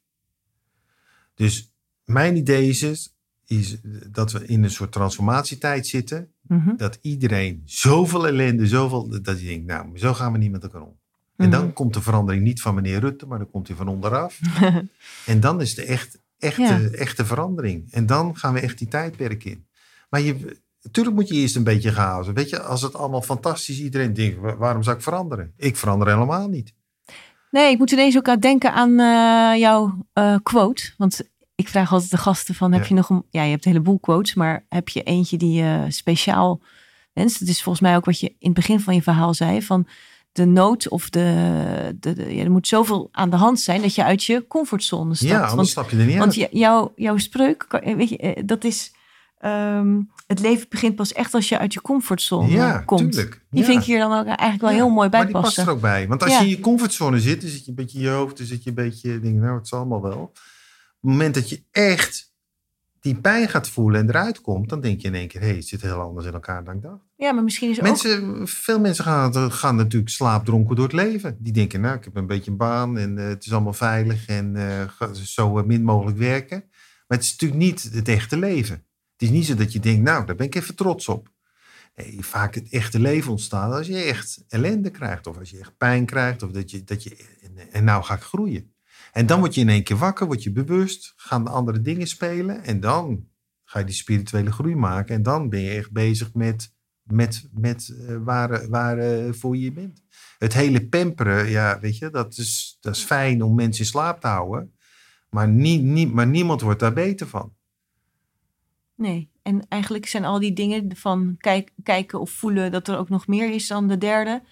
Dus mijn idee is, is dat we in een soort transformatietijd zitten. Mhm, Dat iedereen zoveel ellende, zoveel, dat je denkt, nou, zo gaan we niet met elkaar om. En mhm. dan komt de verandering niet van meneer Rutte, maar dan komt hij van onderaf. en dan is de echt, echte, Ja. echte verandering. En dan gaan we echt die tijdperk in. Maar je, natuurlijk moet je eerst een beetje chaos. Weet je, als het allemaal fantastisch iedereen denkt, "Wa- waarom zou ik veranderen? Ik verander helemaal niet. Nee, ik moet ineens ook aan denken aan eh, jouw eh, quote. Want ik vraag altijd de gasten van, heb Ja. je nog een... Ja, je hebt een heleboel quotes, maar heb je eentje die je speciaal wenst? Het is volgens mij ook wat je in het begin van je verhaal zei, van de nood of de... de, de- ja, er moet zoveel aan de hand zijn dat je uit je comfortzone stapt. ja, anders want stap je er niet want uit. j- jouw, jouw spreuk, eh, weet je, eh, dat is... ehm, het leven begint pas echt als je uit je comfortzone ja, komt. tuurlijk. Die Ja. vind ik hier dan ook eigenlijk wel Ja, heel mooi bij Maar die past er ook bij. Want als je in je comfortzone zit, dan zit je een beetje in je hoofd, dan zit je een beetje, denk, nou, het zal allemaal wel. Op het moment dat je echt die pijn gaat voelen en eruit komt, dan denk je in één keer, hé, hey, het zit heel anders in elkaar dan ik dacht. Ja, maar misschien is ook... Mensen, veel mensen gaan, gaan natuurlijk slaapdronken door het leven. Die denken, nou, ik heb een beetje een baan en eh, het is allemaal veilig en eh, zo min mogelijk werken. Maar het is natuurlijk niet het echte leven. Het is niet zo dat je denkt, nou, daar ben ik even trots op. Nee, vaak het echte leven ontstaat als je echt ellende krijgt. Of als je echt pijn krijgt. Of dat je, dat je en, en nou ga ik groeien. En dan word je in één keer wakker, word je bewust. Gaan de andere dingen spelen. En dan ga je die spirituele groei maken. En dan ben je echt bezig met, met, met eh, waar, waar eh, voor je bent. Het hele pamperen, ja, weet je, dat is, dat is fijn om mensen in slaap te houden. Maar, nie, nie, maar niemand wordt daar beter van. Nee, en eigenlijk zijn al die dingen van kijk, kijken of voelen dat er ook nog meer is dan de derde,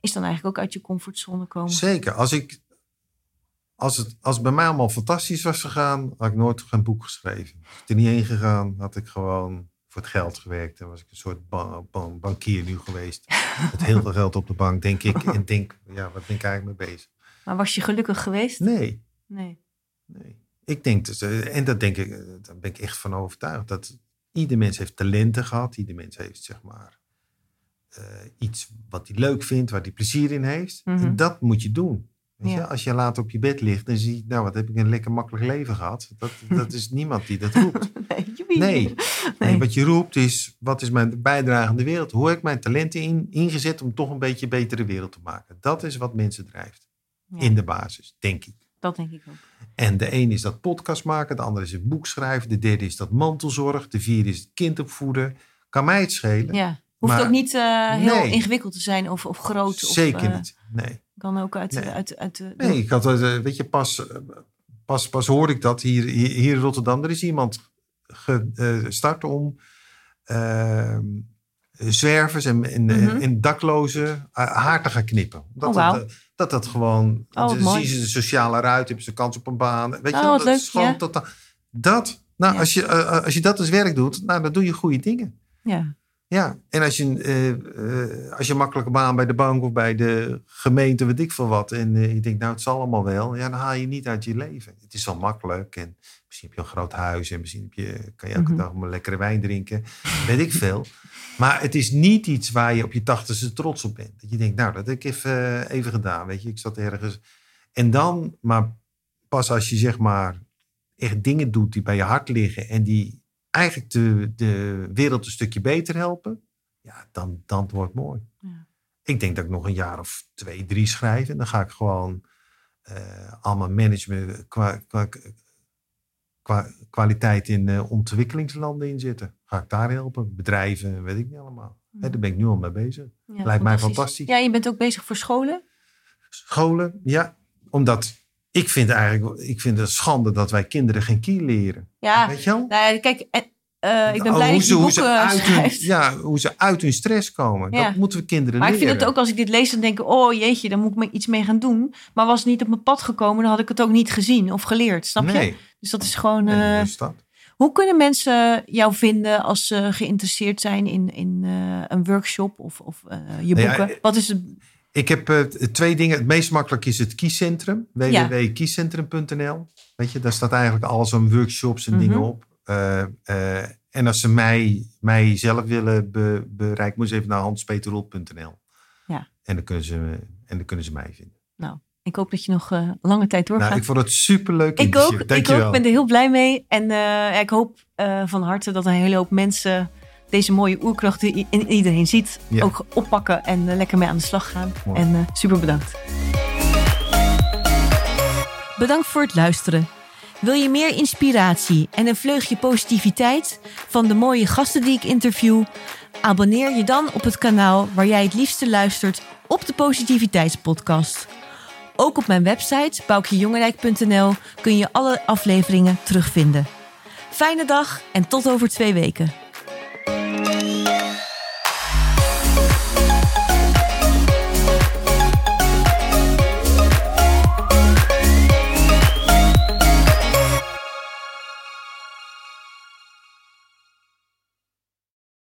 is dan eigenlijk ook uit je comfortzone komen. Zeker. Als, ik, als, het, als het bij mij allemaal fantastisch was gegaan, had ik nooit geen boek geschreven. Was ik er niet heen gegaan, had ik gewoon voor het geld gewerkt. Dan was ik een soort ba- ba- bankier nu geweest. Met heel veel geld op de bank, denk ik. En denk, ja, wat ben ik eigenlijk mee bezig? Maar was je gelukkig geweest? Nee, Nee. nee. Ik denk, dus, eh, en dat denk ik, eh, daar ben ik echt van overtuigd. Dat ieder mens heeft talenten gehad. Ieder mens heeft, zeg maar, eh, iets wat hij leuk vindt, waar hij plezier in heeft. Mhm. En dat moet je doen. Ja. Als je later op je bed ligt en ziet, nou wat heb ik een lekker makkelijk leven gehad. Dat, dat is niemand die dat roept. nee. Nee. nee. Wat je roept is, wat is mijn bijdrage aan de wereld? Hoe heb ik mijn talenten in, ingezet om toch een beetje een betere wereld te maken? Dat is wat mensen drijft. Ja, In de basis, denk ik. Dat denk ik ook. En de een is dat podcast maken, de ander is het boek schrijven, de derde is dat mantelzorg, de vierde is het kind opvoeden. Kan mij het schelen? Ja. Hoeft Maar- ook niet eh, heel Nee. ingewikkeld te zijn of, of groot. Zeker of, eh, niet. Nee. Kan ook uit, Nee. uit, uit de... Nee, ik had, eh, weet je, pas, eh, pas, pas hoorde ik dat hier, hier, in Rotterdam. Er is iemand gestart om eh, zwervers en, en, en daklozen eh, haar te gaan knippen. Dat, Oh, dat, dat dat gewoon, Oh, dan mooi. zien ze de sociale ruit, hebben ze kans op een baan. Weet je, Oh, wat dat leuk, is gewoon ja. totaal- dat, nou, Ja. als, je, eh, als je dat als werk doet, nou, dan doe je goede dingen. Ja. Ja, en als je, eh, als je een makkelijke baan bij de bank of bij de gemeente, weet ik veel wat, en eh, je denkt, nou, het zal allemaal wel, ja, dan haal je niet uit je leven. Het is wel makkelijk en misschien heb je een groot huis en misschien heb je, kan je elke Mhm. dag maar lekkere wijn drinken, weet ik veel. Maar het is niet iets waar je op je tachtigste trots op bent. Dat je denkt, nou, dat heb ik even, even gedaan, weet je, ik zat ergens. En dan, maar pas als je zeg maar echt dingen doet die bij je hart liggen en die eigenlijk de, de wereld een stukje beter helpen, ja, dan, dan wordt het mooi. Ja. Ik denk dat ik nog een jaar of twee, drie schrijf en dan ga ik gewoon eh allemaal management qua, qua, qua kwaliteit in eh, ontwikkelingslanden inzetten. Ga ik daar helpen, bedrijven, weet ik niet allemaal. Hè, daar ben ik nu al mee bezig. Ja, Lijkt mij fantastisch. Ja, je bent ook bezig voor scholen. Scholen, ja, omdat ik vind eigenlijk, ik vind het schande dat wij kinderen geen kiel leren. Ja, Weet je wel? nou ja, kijk, en, eh, ik ben Oh, blij dat je ze, ze boeken uit hun, ja, hoe ze uit hun stress komen. Ja. Dat moeten we kinderen Maar ik leren. vind het ook als ik dit lees, dan denk ik, oh jeetje, dan moet ik me iets mee gaan doen. Maar was het niet op mijn pad gekomen, dan had ik het ook niet gezien of geleerd, snap je? Dus dat is gewoon... eh, hoe kunnen mensen jou vinden als ze geïnteresseerd zijn in, in eh, een workshop of, of je Nou ja, boeken? Wat is het? Ik heb eh, twee dingen. Het meest makkelijk is het kiescentrum. www.kiescentrum.nl Weet je, daar staat eigenlijk alles aan workshops en Mhm. dingen op. Eh, eh, en als ze mij, mij zelf willen be- bereiken, moet ze even naar hanspeterrol.nl. Ja. En dan kunnen ze, en dan kunnen ze mij vinden. Ik hoop dat je nog lange tijd doorgaat. Nou, ik vond het superleuk. Ik ook, ik ook ben er heel blij mee. En ik hoop van harte dat een hele hoop mensen deze mooie oerkracht die iedereen ziet, Ja. ook oppakken en eh, lekker mee aan de slag gaan. Mooi. En eh, super bedankt. Bedankt voor het luisteren. Wil je meer inspiratie en een vleugje positiviteit van de mooie gasten die ik interview? Abonneer je dan op het kanaal waar jij het liefste luistert op de Positiviteitspodcast. Ook op mijn website boukjejongerijk.nl kun je alle afleveringen terugvinden. Fijne dag en tot over twee weken. Thank you.